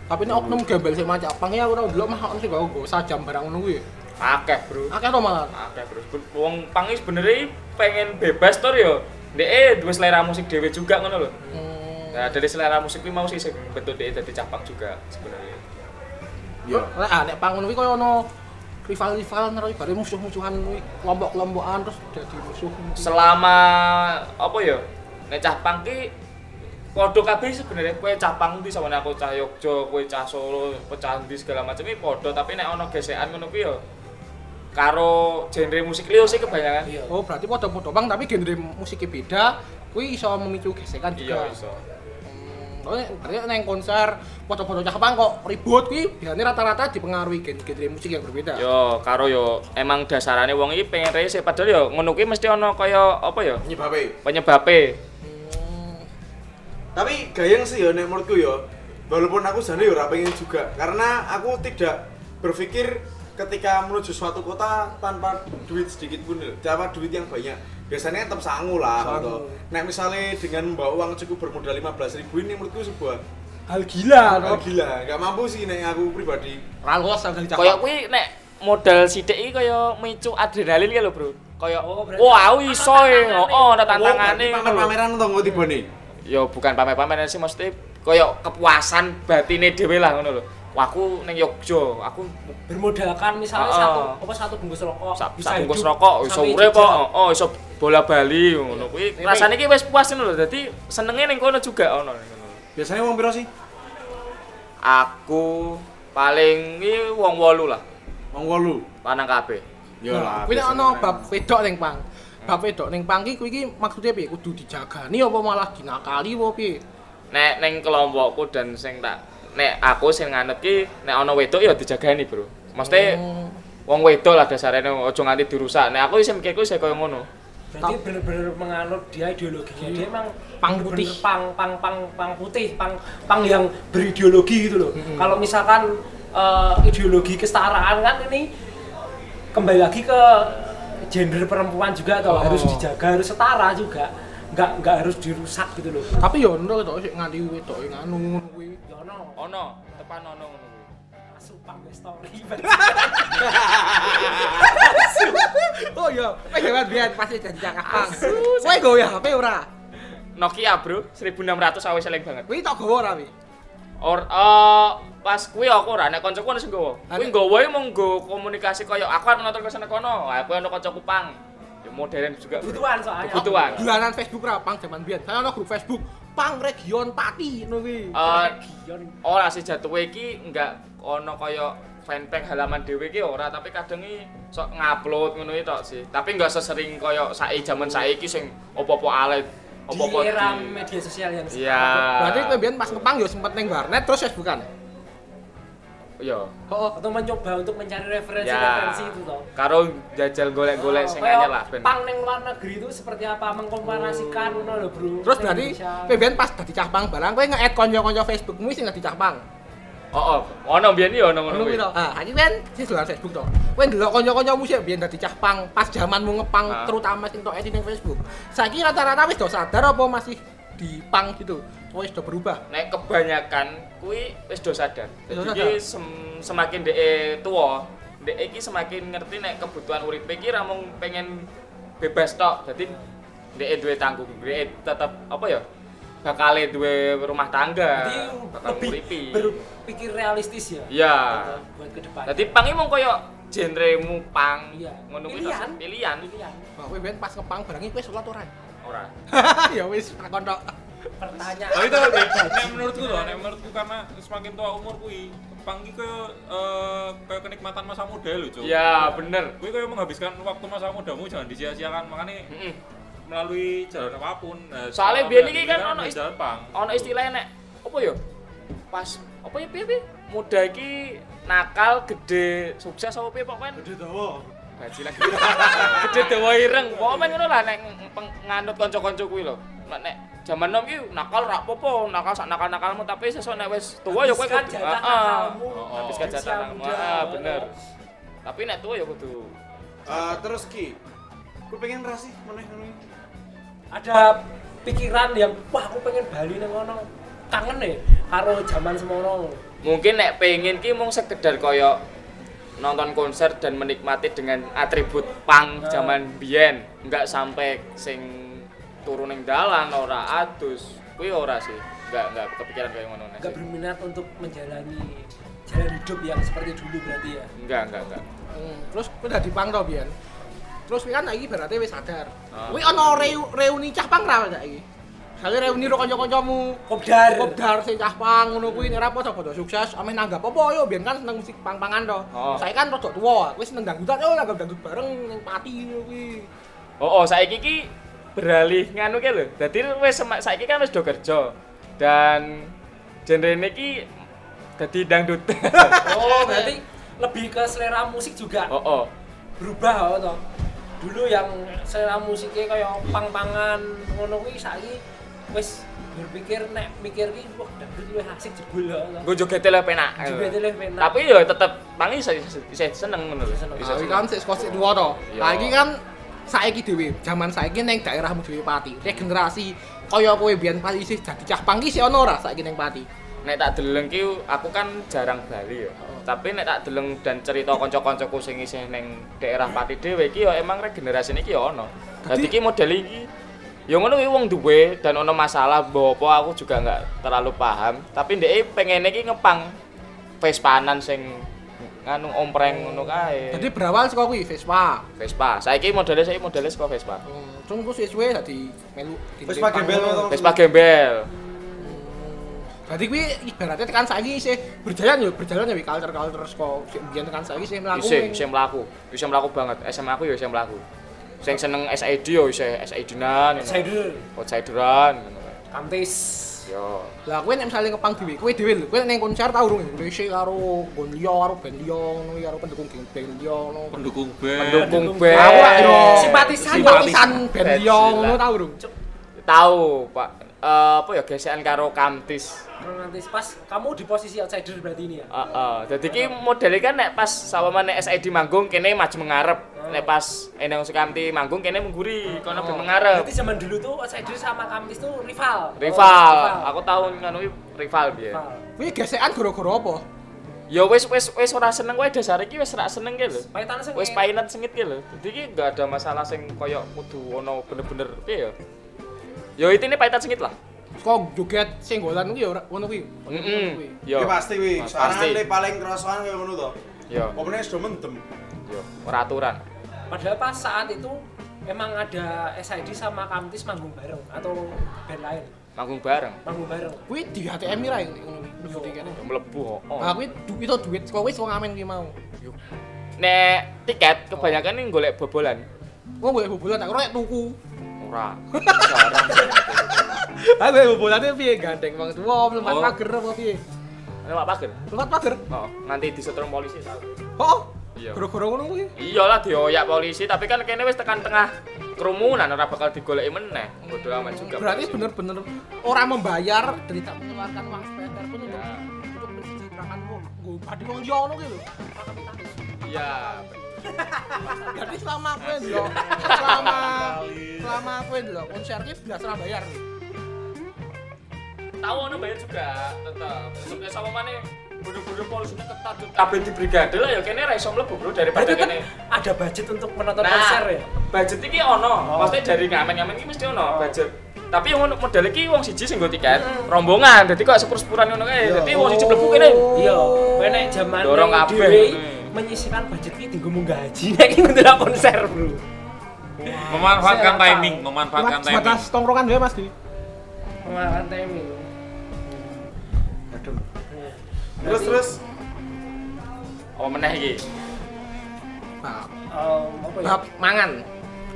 S4: Tapi nek oknum gembel sing macak pang ya aku tau delok mah sing gak go sajam barang ngono kuwi.
S5: Akeh, Bro.
S4: Akeh to malah.
S5: Akeh, Bro. Wong pang iki sebenarnya pengen bebas to yo. Ndek duwe selera musik dhewe juga ngono lho.
S4: Hmm.
S5: Nah, dari selera musik kuwi mau sih bentuk dia dadi capang juga sebenarnya.
S2: ya
S4: Nek ah nek pang ngono kuwi koyo ono rival-rival naro bare musuh-musuhan kelompok-kelompokan terus dadi musuh.
S5: Selama apa ya? Nek cah pang ki padha kabeh sebenarnya kowe cah pang ndi sama aku cah Yogya, kowe cah Solo, pecah ndi segala macam iki padha tapi nek ana gesekan ngono kuwi ya karo genre musik liyo sih kebanyakan.
S3: Iya.
S4: Oh, berarti padha-padha bang tapi genre musiknya beda, kuwi iso memicu gesekan juga.
S5: Iya, iso.
S4: Hmm, berarti neng konser padha-padha cah pang kok ribut kuwi biasanya rata-rata dipengaruhi gen- genre musik yang berbeda.
S5: Yo karo yo emang dasarane wong iki pengen rese padahal yo ngono kuwi mesti ana kaya apa ya?
S2: nyebabe
S5: Penyebabe.
S2: Tapi gayeng sih ya nek menurutku ya walaupun aku jane ya ora pengen juga karena aku tidak berpikir ketika menuju suatu kota tanpa duit sedikit pun tanpa duit yang banyak biasanya tetap sangu lah
S4: Sangu.
S2: gitu. Nek misalnya dengan membawa uang cukup bermodal 15 ribu ini menurutku sebuah
S4: Hal gila,
S2: hal gila, nggak mampu sih nek aku pribadi.
S4: Ralos yang dari
S5: Kaya kuwi nek modal sithik iki kaya micu adrenalin ya lho, Bro. kaya
S3: Oh,
S5: wah aku iso e
S3: tantangannya.
S5: oh ada
S2: Berarti
S5: tantangane
S2: pamer-pameran to engko tibane.
S5: Ya bukan pamer-pameran sih mesti kaya kepuasan batine dhewe lah ngono lho. Aku ning Yogya aku
S3: bermodalkan misalnya
S5: Ah,
S3: satu apa satu bungkus rokok
S5: sak
S3: bisa
S5: sak bungkus
S3: hidup
S5: rokok iso urip kok. Oh iso bola bali ngono. Kuwi
S2: Ini-
S5: rasane iki wis puas ngono lho. Dadi senenge ning kono juga ono. Ning kono
S2: Biasanya wong piro sih?
S5: aku paling iki wong 8 lah.
S2: Wong 8.
S5: lanang kabeh.
S2: Ya lah.
S4: Kuwi ono bab wedok ning Pang. Bab wedok ning Pang ki kuwi iki maksudnya piye? Kudu dijagani apa malah dinakali apa piye?
S5: nek ning kelompokku dan sing tak nek aku sing nganut ki nek ana wedok ya dijagani bro mesti
S4: Oh.
S5: wong wedok lah dasarnya ojo nganti dirusak nek aku sing mikirku sih kaya ngono
S3: berarti bener-bener menganut dia ideologinya dia emang
S4: Pang putih.
S3: pang pang pang pang putih pang pang yang berideologi gitu loh kalau misalkan eh, ideologi kesetaraan kan ini kembali lagi ke gender perempuan juga atau
S4: Oh.
S3: harus dijaga harus setara juga nggak nggak harus dirusak gitu loh
S4: Tapi yo ono to sik nganti wedok nganu ngono kuwi.
S3: ya no
S5: ono tepan ono ngono kuwi
S3: asupan story [LAUGHS]
S4: Oh iya, kowe gawe biyen pasti jadi cakap Pang. Kowe gawe HP ora?
S5: Nokia bro 1600 awis seling banget
S4: Kuwi tok gawe ora wi?
S5: or eh, pas kuwi aku ora nek kancaku ono sing nggawa kuwi nggawa mung nggo komunikasi kaya aku arep nonton ke sana kono aku ono kancaku pang ya modern juga
S3: kebutuhan soalnya
S5: Kebutuhan.
S4: Dolanan Facebook ora Pang jaman biyen. Saya ono grup Facebook Pang Region Pati ngono kuwi.
S5: Eh,
S3: Gion.
S5: ora sih jatuhe iki enggak ono kaya fanpage halaman dhewe iki ora tapi kadang iki sok ngupload ngono iki tok sih tapi enggak sesering kaya saiki jaman saiki sing opo-opo alit
S3: di
S5: opo-opo
S3: era
S5: di-
S3: media sosial yang
S5: Iya.
S4: Berarti kowe biyen pas ngepang yo sempet ning warnet terus Facebookan.
S5: Iya.
S4: Oh,
S3: atau mencoba untuk mencari
S5: Ya.
S3: referensi-referensi itu toh
S5: Karo jajal golek-golek
S3: Oh,
S5: sing anyar lah ben.
S3: Pang neng luar negeri itu seperti apa mengkomparasikan ngono lho, Bro.
S4: terus berarti biyen pas dadi cah Pang barang kowe nge-add kanca-kanca Facebookmu sing dadi cah Pang.
S5: Oh, oh, ono biyen iki ono ngono kuwi.
S4: Ah, iki kan sing dolan Facebook to. Kowe ndelok kanca-kancamu sih biyen dadi cah Pang pas zamanmu ngepang
S5: Ah.
S4: terutama sing tok edit ning Facebook. Saiki rata-rata wis do sadar apa masih di pang gitu. Kowe wis do berubah.
S5: Nek kebanyakan kuwi wis do sadar. Jadi sem- semakin dhek tuwa, dhek iki semakin ngerti nek kebutuhan uripe iki ra mung pengen bebas tok. Dadi dhek duwe tanggung, dhek tetep apa ya? Bakal duwe rumah tangga,
S3: Jadi
S5: bakal
S3: lebih
S5: nguripi.
S3: berpikir realistis ya.
S5: Iya.
S3: Buat- Buat ke depan.
S5: Dadi pang iki mung koyo genremu pang.
S3: Iya.
S5: Ngono kuwi
S3: Pilihan.
S5: Pilihan.
S3: pilihan.
S4: Wah, kowe biyen pas ngepang barang iki kowe salat ora?
S5: Ora. [LAUGHS]
S4: ya wis takon tok.
S3: Pertanyaan.
S1: Oh itu nek menurutku loh, nek menurutku karena semakin tua umur kui, pang iki kayak eh, kayak kenikmatan masa muda lho, Cuk.
S5: Ya, bener.
S1: Kui kayak menghabiskan waktu masa mudamu jangan disia-siakan, makanya
S5: Heeh.
S1: melalui jalan apa pun. Nah,
S5: Soalnya
S1: selama
S5: biyen iki
S1: ini
S5: kan ono
S1: di
S5: ist-
S1: jalan pang.
S5: ono istilahnya nek apa ya pas apa ya piye piye muda iki nakal gede sukses apa piye pokoknya
S2: Gede dawa.
S5: Gaji lagi [LAUGHS] gede dawa ireng pokoknya ngono lah nek nganut kanca-kanca kuwi lho Nek- nek jaman nom iki nakal ra apa-apa nakal sak nakal-nakalmu tapi sesuk nek wis tuwa ya kowe
S3: jatah
S5: Heeh. jatah nakalmu
S3: muda.
S5: ah bener tapi nek tuwa ya kudu
S2: Eh, terus ki, gue pengen ra sih meneh ngono iki.
S3: Ada pikiran yang wah aku pengen Bali nang ngono. Kangen nih karo zaman semono.
S5: mungkin nek pengen ki mung sekedar kaya nonton konser dan menikmati dengan atribut punk
S3: Nah.
S5: zaman biyen nggak sampai sing turun ning dalan ora adus kuwi ora sih nggak nggak kepikiran kayak ngono
S3: Enggak
S5: sih
S3: berminat untuk menjalani jalan hidup yang seperti dulu berarti ya.
S5: enggak enggak enggak
S4: Hmm, terus kowe dadi pang biyen. Terus kan iki berarti wis sadar.
S5: Ah.
S4: Kuwi ana reu- reuni cah pang ra saiki. Saiki reuni ro kanca-kancamu.
S3: Kopdar.
S4: Kopdar sing cah pang ngono kuwi nek ra padha-padha sukses, ameh nanggap apa yo biyen kan seneng musik pang-pangan to.
S5: Oh.
S4: Saiki kan rada tuwa, kowe seneng dangdutan yo nanggap dangdut bareng ning pati ngono kuwi.
S5: oh, oh saiki ki beralih nganu ki lho dadi wis saiki kan wis do kerja dan genre ini ki dadi dangdut [LAUGHS]
S3: Oh, berarti lebih ke selera musik juga
S5: oh oh
S3: berubah oh, toh. Dulu yang selera musiknya kayak pang-pangan ngono kuwi saiki wis berpikir nek mikir ki wah dangdut luwih asik jebul ya. toh.
S5: gue joget le penak
S3: Joget luwih penak.
S5: tapi yo tetep pangi bisa bisa seneng ngono lho
S3: Seneng.
S5: Bisa seneng.
S4: kan sik sik tuwa to.
S5: Iya.
S4: Lah iki kan saiki dhewe, zaman saiki ning daerahmu dhewe pati. Regenerasi kaya kowe biyen pas isih dadi cah pang ki sik ana ora saiki ning pati.
S5: nek tak deleng ki aku kan jarang Bali ya. Tapi nek tak deleng dan cerita kanca-kancaku sing isih ning daerah Pati dhewe iki ya emang regenerasi iki ya ono. Dadi iki model iki ya ngono kuwi wong duwe dan ono masalah mbok apa aku juga nggak terlalu paham. Tapi ndek pengen iki ngepang Vespanan sing nganu ompreng ngono kae.
S4: Jadi berawal saka kuwi Vespa.
S5: Vespa. Saiki modele saiki modele saka Vespa.
S4: Hmm, Cung ku suwe-suwe dadi melu
S2: Vespa gembel
S5: Vespa gembel.
S4: Jadi kuwi ibaratnya tekan saiki isih berjalan yo, berjalan ya wi culture-culture saka sik biyen tekan saiki isih mlaku.
S5: Isih,
S4: ning-
S5: isih mlaku. Isih mlaku banget. SMA aku ya isih mlaku. Sing seneng SID yo isih SID-nan.
S3: Cider,
S5: Outsideran ngono kae.
S3: kamtis.
S5: Yo.
S4: Lah kowe nek misale ngepang dhewe, kowe dhewe lho, kowe ning konser tau urung Indonesia karo nggon liya karo band liya ngono karo pendukung geng band liya ngono.
S1: pendukung band
S5: Pendukung band.
S4: Aku
S3: Simpatisan.
S4: simpatisan liya
S5: sila.
S4: ngono tau urung.
S5: Tahu, Pak. Eh, apa ya gesekan karo Kamtis.
S3: Romantis pas kamu di posisi outsider berarti ini ya.
S5: Heeh. Dadi ki modele kan nek pas sama nek SID manggung kene maju mengarep. Nek pas Endang Sukamti manggung kene mengguri, kono ben mengarep.
S3: Berarti zaman dulu tuh outsider sama kamtis tuh rival.
S5: Rival.
S3: Oh,
S5: Aku tahu iki rival biyen.
S3: rival.
S4: Kuwi gesekan gara-gara apa?
S5: Ya wis wis wis ora seneng wae dasar iki wis ora seneng ki lho.
S3: Paitan sing
S5: Wis painan sengit ki lho. Dadi ki enggak ada masalah sing koyo kudu ono bener-bener piye ya. Ya intine paitan sengit lah.
S4: Kok joget singgolan kuwi ya ora ngono kuwi.
S5: Heeh.
S2: Ya
S5: Yo.
S2: pasti wi.
S5: Mas,
S2: Sekarang
S5: pasti.
S2: kan paling kerosokan kayak ngono to.
S5: Yo.
S2: Pokoknya sudah mendem.
S5: Yo, ora aturan.
S3: Padahal pas saat itu emang ada SID sama Kamtis manggung bareng atau band lain
S5: Manggung bareng.
S3: manggung bareng.
S4: Kuwi di HTM ira ngono kuwi mlebu.
S5: Ya kok.
S4: Nah, kuwi itu duit kok wis wong amen kuwi mau.
S5: Nek tiket kebanyakan nih golek bobolan.
S4: Wong golek bobolan tak ora nek tuku.
S5: Ora.
S4: Golek bobolane piye gandeng wong tuwa mlepat
S5: Oh.
S4: pager apa piye?
S5: Ini Pak Pager.
S4: Mlepat pager.
S5: Oh, nganti disetrum polisi tau.
S4: Oh.
S5: Iya.
S4: Gara-gara ngono kuwi.
S5: Iyalah dioyak polisi, tapi kan kene wis tekan tengah kerumunan ora bakal digoleki meneh. Bodo amat juga.
S4: Berarti bener-bener orang membayar dan tidak mengeluarkan uang sepeda pun untuk
S5: Ya.
S4: untuk wong nggo padi wong liya ngono kuwi lho.
S5: Iya.
S4: Jadi selama kowe ndelok selama selama kowe ndelok konser ki biasa bayar.
S5: Tahu ono bayar juga, tetep. Besok sama mana bodoh-bodoh polisinya ketat tuh. Kabeh di brigade lah ya kene ra iso mlebu bro daripada kene.
S3: ada budget untuk menonton
S5: Nah,
S3: konser ya.
S5: budget iki ono. Maksudnya dari ngamen-ngamen iki mesti ono budget. Tapi yang model iki wong siji sing nggo tiket, rombongan. Dadi kok sepur-sepuran ngono kae. Dadi wong siji mlebu kene.
S3: Iya, kowe nek zaman
S5: Dorong kabeh. Hmm.
S3: menyisihkan budget iki dienggo munggah gaji [LAUGHS] nek iki konser, Bro.
S1: memanfaatkan timing memanfaatkan timing
S4: Batas tongkrongan wae Mas Di.
S3: Pengalaman timing.
S2: Terus terus
S5: Apa meneh iki?
S4: Nah,
S3: Em, apa ya?
S4: bab mangan.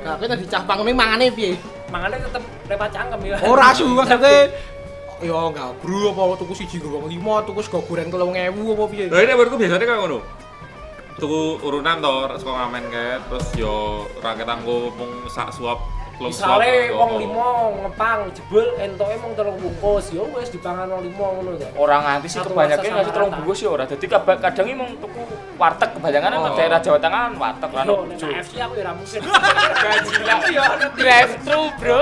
S4: Nah, kowe tadi cah panggung mangane piye?
S3: Mangannya tetep lewat cangkem ya.
S4: Ora su [LAUGHS] maksudnya Ya enggak, bro apa tuku siji gowong 5, tuku sego goreng 3000 apa piye?
S1: Lah ini menurutku biasanya kayak ngono. Tuku urunan to, saka ngamen kae, terus yo raketan ku mung sak suap atau
S3: wong limo ngepang jebul entoke mung telung bungkus, ya wis dipangan wong limo ngono to.
S5: Orang nganti sih kebanyakan ngasih
S3: rata.
S5: bungkus ya ora. Dadi kaba- kadang mung tuku warteg kebanyakan oh. Daerah Jawa Tengah kan warteg.
S3: Yo, nek KFC aku ya ora mungkin.
S5: Gaji lah. [LAUGHS] [LAUGHS] Drive thru, Bro.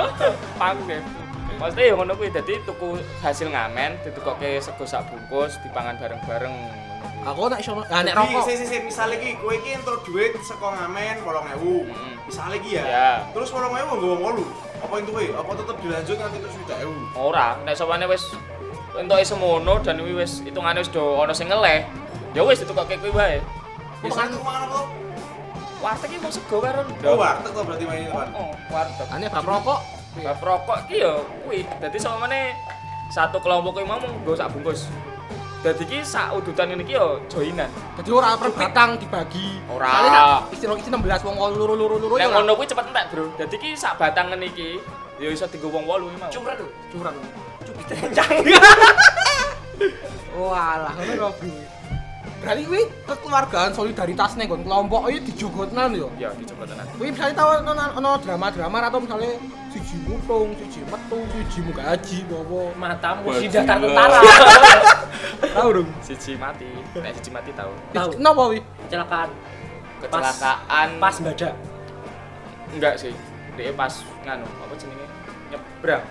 S5: Pang drive thru. Maksudnya ya ngono kuwi dadi tuku hasil ngamen ditukoke sego sak bungkus dipangan bareng-bareng.
S4: Aku nek iso nah nek rokok.
S2: si, si, si, misalnya ki, kowe ki entuk duit saka ngamen 8000.
S5: Mm.
S2: Misalnya ki ya.
S5: Ya.
S2: Terus 8000 nggo wong 8. Apa itu kowe? Apa tetep dilanjut nganti terus 7000?
S5: Ora, nek sowane wis entuke semono dan kuwi wis hitungane wis do ana sing ngeleh. Ya wis ditukoke kuwi wae.
S2: Biasanya tuh mangan apa?
S5: Warteg iki mung sego karo
S2: Oh, warteg tuh berarti main depan.
S5: Oh, warteg.
S4: Ane bab rokok.
S5: Bab rokok iki ya kuwi. Dadi samane satu kelompok kuwi mau nggo sak bungkus. Dadi iki sak udutan ngene iki ya joinan.
S4: Jadi ora per batang dibagi.
S5: Ora.
S4: Kali nak istilah isi 16 wong loro-loro-loro
S5: Nek
S4: ya.
S5: ngono kuwi cepet entek, Bro. Dadi iki sak batang ngene iki ya iso dienggo wong 8 iki mau.
S3: Cumret lho.
S4: curang.
S3: Cubit rencang. [LAUGHS]
S4: Walah, ngono Bro. Berarti kuwi kekeluargaan solidaritas ning nggon kelompok iki dijogotnan yo.
S5: Ya dicoba tenan.
S4: Kuwi misalnya tau ono ono drama-drama atau misalnya siji mutung, siji metu, siji muga haji apa.
S3: Matamu di daftar tentara. [LAUGHS]
S4: Tahu dong.
S5: Siji mati. Nek siji mati tau.
S3: Tahu.
S4: Kenapa wi?
S3: Kecelakaan.
S5: Kecelakaan
S3: Pas badak.
S5: enggak sih. Dia pas nganu, apa jenenge? Nyebrang,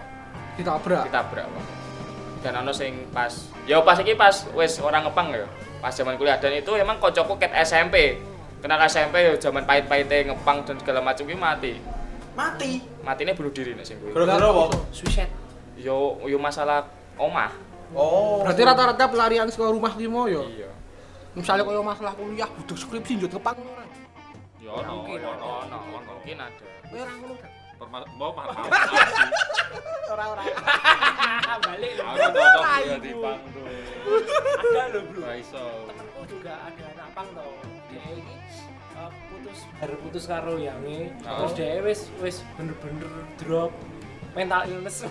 S4: Ditabrak.
S5: ditabrak. dan ono sing pas ya pas iki pas wis orang ngepang ya pas zaman kuliah dan itu emang kocokku ket SMP kenal SMP ya zaman pahit-pahitnya ngepang dan segala macam ki mati
S2: Mati.
S5: matinya bunuh diri nih sing kuwi
S2: Gara-gara apa?
S3: Suicide.
S5: yo yo masalah omah
S2: Oh.
S4: Berarti rata-rata pelarian sekolah rumah limo yo.
S5: iya
S4: Misalnya kalau masalah kuliah butuh skripsi ngono ora.
S1: Ya ono, ya ono,
S5: ono mungkin ada
S4: Kowe ora ngono
S1: mau mahal.
S4: Ora ora.
S3: Balik lho.
S1: Aku cocok ya di pang tuh.
S3: Ada lho, Bro.
S1: Gak iso.
S3: temenku juga ada anak pang tau dia ini uh, putus baru putus karo yangi
S5: Oh.
S3: terus dia wis wis bener-bener drop mental illness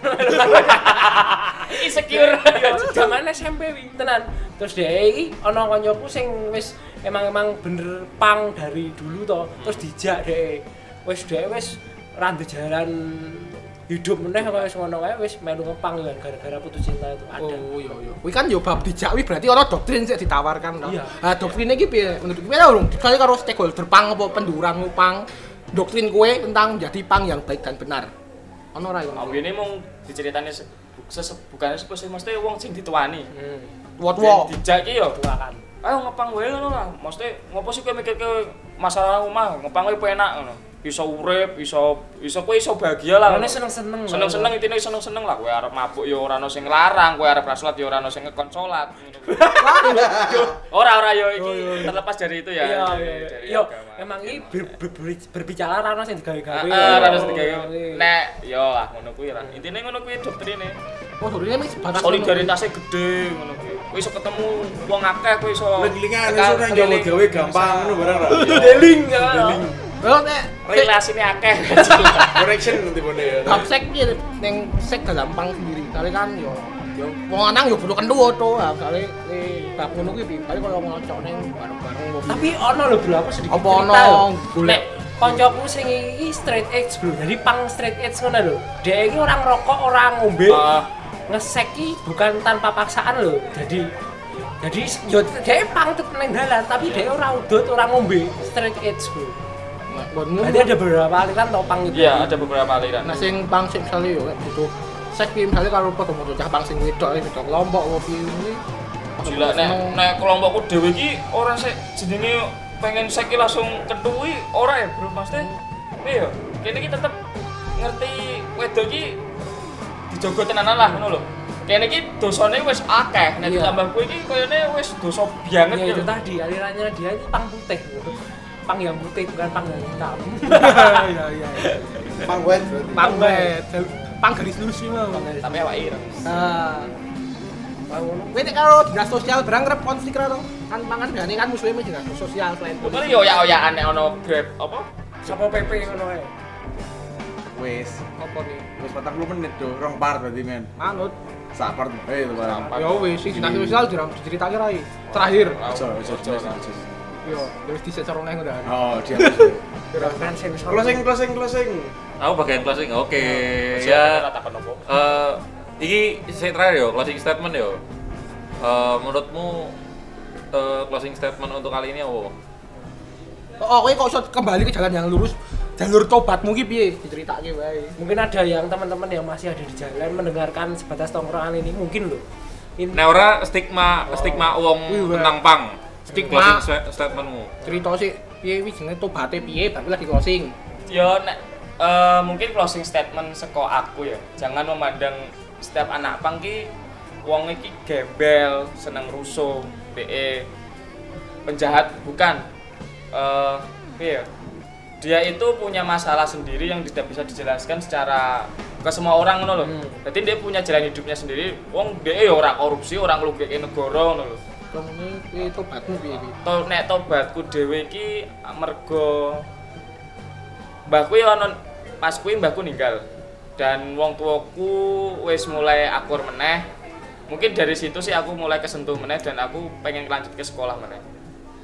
S5: insecure [LAUGHS]
S3: Iya, zaman SMP wi tenan terus dia ini ono koncoku sing wis emang emang bener pang dari dulu toh terus dijak deh wis dia wis randu jalan hidup meneh kaya wis ngono kae wis melu ngepang kan gara-gara putus cinta itu ada
S4: Oh iya iya. Kuwi kan yo bab dijak kuwi berarti ono doktrin sik ditawarkan to.
S3: Iya.
S4: Nah, doktrinnya iki piye? Menurut kowe urung dikali karo stakeholder pang apa pendurang pang doktrin kowe tentang jadi pang yang baik dan benar. Ono ora yo?
S5: Aku ini mau diceritani bukan sepuluh mesti wong sing dituani
S3: hmm.
S4: Wot-wot.
S5: dijak ki yo
S3: tua kan
S5: ayo ngepang wae ngono lah mesti ngopo sih kowe mikir ke masalah rumah ngepang wae penak ngono iso urip iso iso kowe iso bahagia lah. Ngono.
S3: seneng-seneng
S5: seneng-seneng intine seneng-seneng lah. Kowe arep mabuk ya ora ono sing nglarang kowe arep salat ya ora ono sing ngekon salat. Ora ora yo iki terlepas dari itu ya.
S3: Iya iya iya.
S5: Agama.
S3: emang ber- berbicara rano sing digawe-gawe.
S5: Ah, ora ono sing digawe.
S3: Iya.
S5: nek yo lah ngono kuwi lah intine ngono kuwi doktrine.
S4: Oh, doktrinnya wis sebatas
S5: solidaritasnya gede ngono kuwi. Kowe iso ketemu wong akeh kowe iso
S2: Lenglingan
S5: tekan
S2: iso nang gawe gampang ngono barang ra.
S3: deling ya
S4: Kalau nek
S5: relasine akeh
S2: Correction nanti boleh ya.
S4: bab sek piye ning sek gampang sendiri. Kali kan yo yo wong lanang yo perlu kendu to. Ah, kali eh, bab ngono kuwi piye? Kali kalau ngocok ning bareng-bareng
S3: tapi ono lho bro aku sedikit
S4: Apa ono? Golek.
S3: nek koncoku sing iki straight edge bro jadi pang straight edge ngono lho dia ini orang rokok orang ngombe
S5: Ah.
S3: ngesek ki bukan tanpa paksaan lho jadi jadi yo dia pang tetep nang dalan tapi dia ora udut ora ngombe straight edge bro
S4: Bonmu.
S3: Berarti ada beberapa aliran topang itu.
S5: iya ada beberapa aliran
S4: Nah sing pang sing misalnya yo kayak butuh sek misalnya kalau padha mau cah pang sing wedok eh, wedok kelompok piye kuwi.
S5: gila nek nek kelompokku dhewe iki ora sik jenenge pengen seki langsung ketui ora ya bro maksudnya iya kene iki tetep ngerti wedok iki dijogo tenanan lah ngono lho kene iki dosane wis akeh nek
S3: Iya.
S5: ditambah kowe iki koyone wis dosa banget
S3: Ya, itu
S5: gitu
S3: tadi alirannya dia ini pang putih. Pang yang putih bukan pang yang hitam. [LAUGHS]
S4: Iya iya.
S2: Pang wet.
S4: Pang wet. Pang garis lurus sih mau.
S5: tapi awak ireng
S4: Ah. Kowe nek karo dinas sosial barang rep konflik ra to? Kan pangan gane kan musuhnya dinas sosial selain
S5: betul yo ya ya aneh ono grab apa
S3: Sapa PP ngono ae.
S2: Wes.
S4: apa nih?
S2: Wes 40 menit do, rong part berarti men.
S4: Manut.
S2: Sak part bae itu barang.
S4: Ya wis dinas sosial diram diceritake ra. Terakhir.
S2: Aja, aja, aja,
S4: Yo, wis disesor nang udah.
S2: Oh, dia.
S3: Sensor.
S2: Closing, closing, closing.
S1: Aku bagian closing. Oke,
S5: ya
S1: ya.
S5: apa
S1: Eh, iki saya terakhir yo, closing statement yo. Eh, menurutmu eh, closing statement untuk kali ini apa?
S4: Oh, kowe kok iso kembali ke jalan yang lurus? Jalur tobatmu ki piye? Diceritake wae.
S3: Mungkin ada yang teman-teman yang masih ada di jalan mendengarkan sebatas tongkrongan ini mungkin loh. In,
S1: Nah, ora stigma stigma wong
S4: Wih, wah.
S1: tentang pang.
S4: Stigma.
S1: Statementmu.
S4: Cerita sih piye wis jenenge tobaté piye baru lagi closing.
S5: yo nek eh, mungkin closing statement seko aku ya jangan memandang setiap anak pang ki wong iki gembel seneng rusuh be penjahat bukan eh piye ya? dia itu punya masalah sendiri yang tidak bisa dijelaskan secara ke semua orang ngono loh.
S3: Hmm.
S5: Jadi dia punya jalan hidupnya sendiri. Wong dia ya ora korupsi, ora nglugeke negara ngono lho.
S4: Ngomongnya piye? Tobatmu piye piye?
S5: to nek tobatku dhewe iki mergo mbahku ya ana pas kuwi mbahku ninggal. Dan wong tuaku wis mulai akur meneh. Mungkin dari situ sih aku mulai kesentuh meneh dan aku pengen lanjut ke sekolah meneh.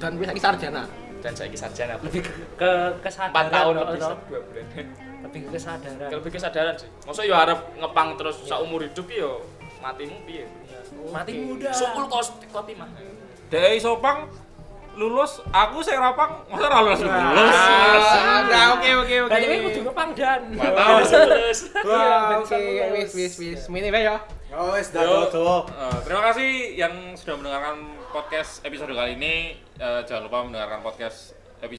S4: Dan wis lagi sarjana.
S5: dan saya sarjana.
S3: Lebih ke, ke kesadaran
S5: 4 tahun lebih
S3: no.
S5: dua bulan.
S3: Lebih ke kesadaran.
S5: Lebih kesadaran sih. Maksudnya ya harap ngepang terus saumur hidup ya matimu piye
S3: mati muda
S5: sukul kos khotimah
S1: Dek iso pang lulus, aku sing rapang, masa ora lulus lulus.
S4: Nah, oke oke oke.
S3: Berarti kowe kudu ngepang dan Iya,
S4: oke wis wis wis. Mini wae ya.
S2: Oh, wes dah
S1: Yo,
S2: dodo.
S1: eh, terima kasih yang sudah mendengarkan podcast episode kali ini. Eh, jangan lupa mendengarkan podcast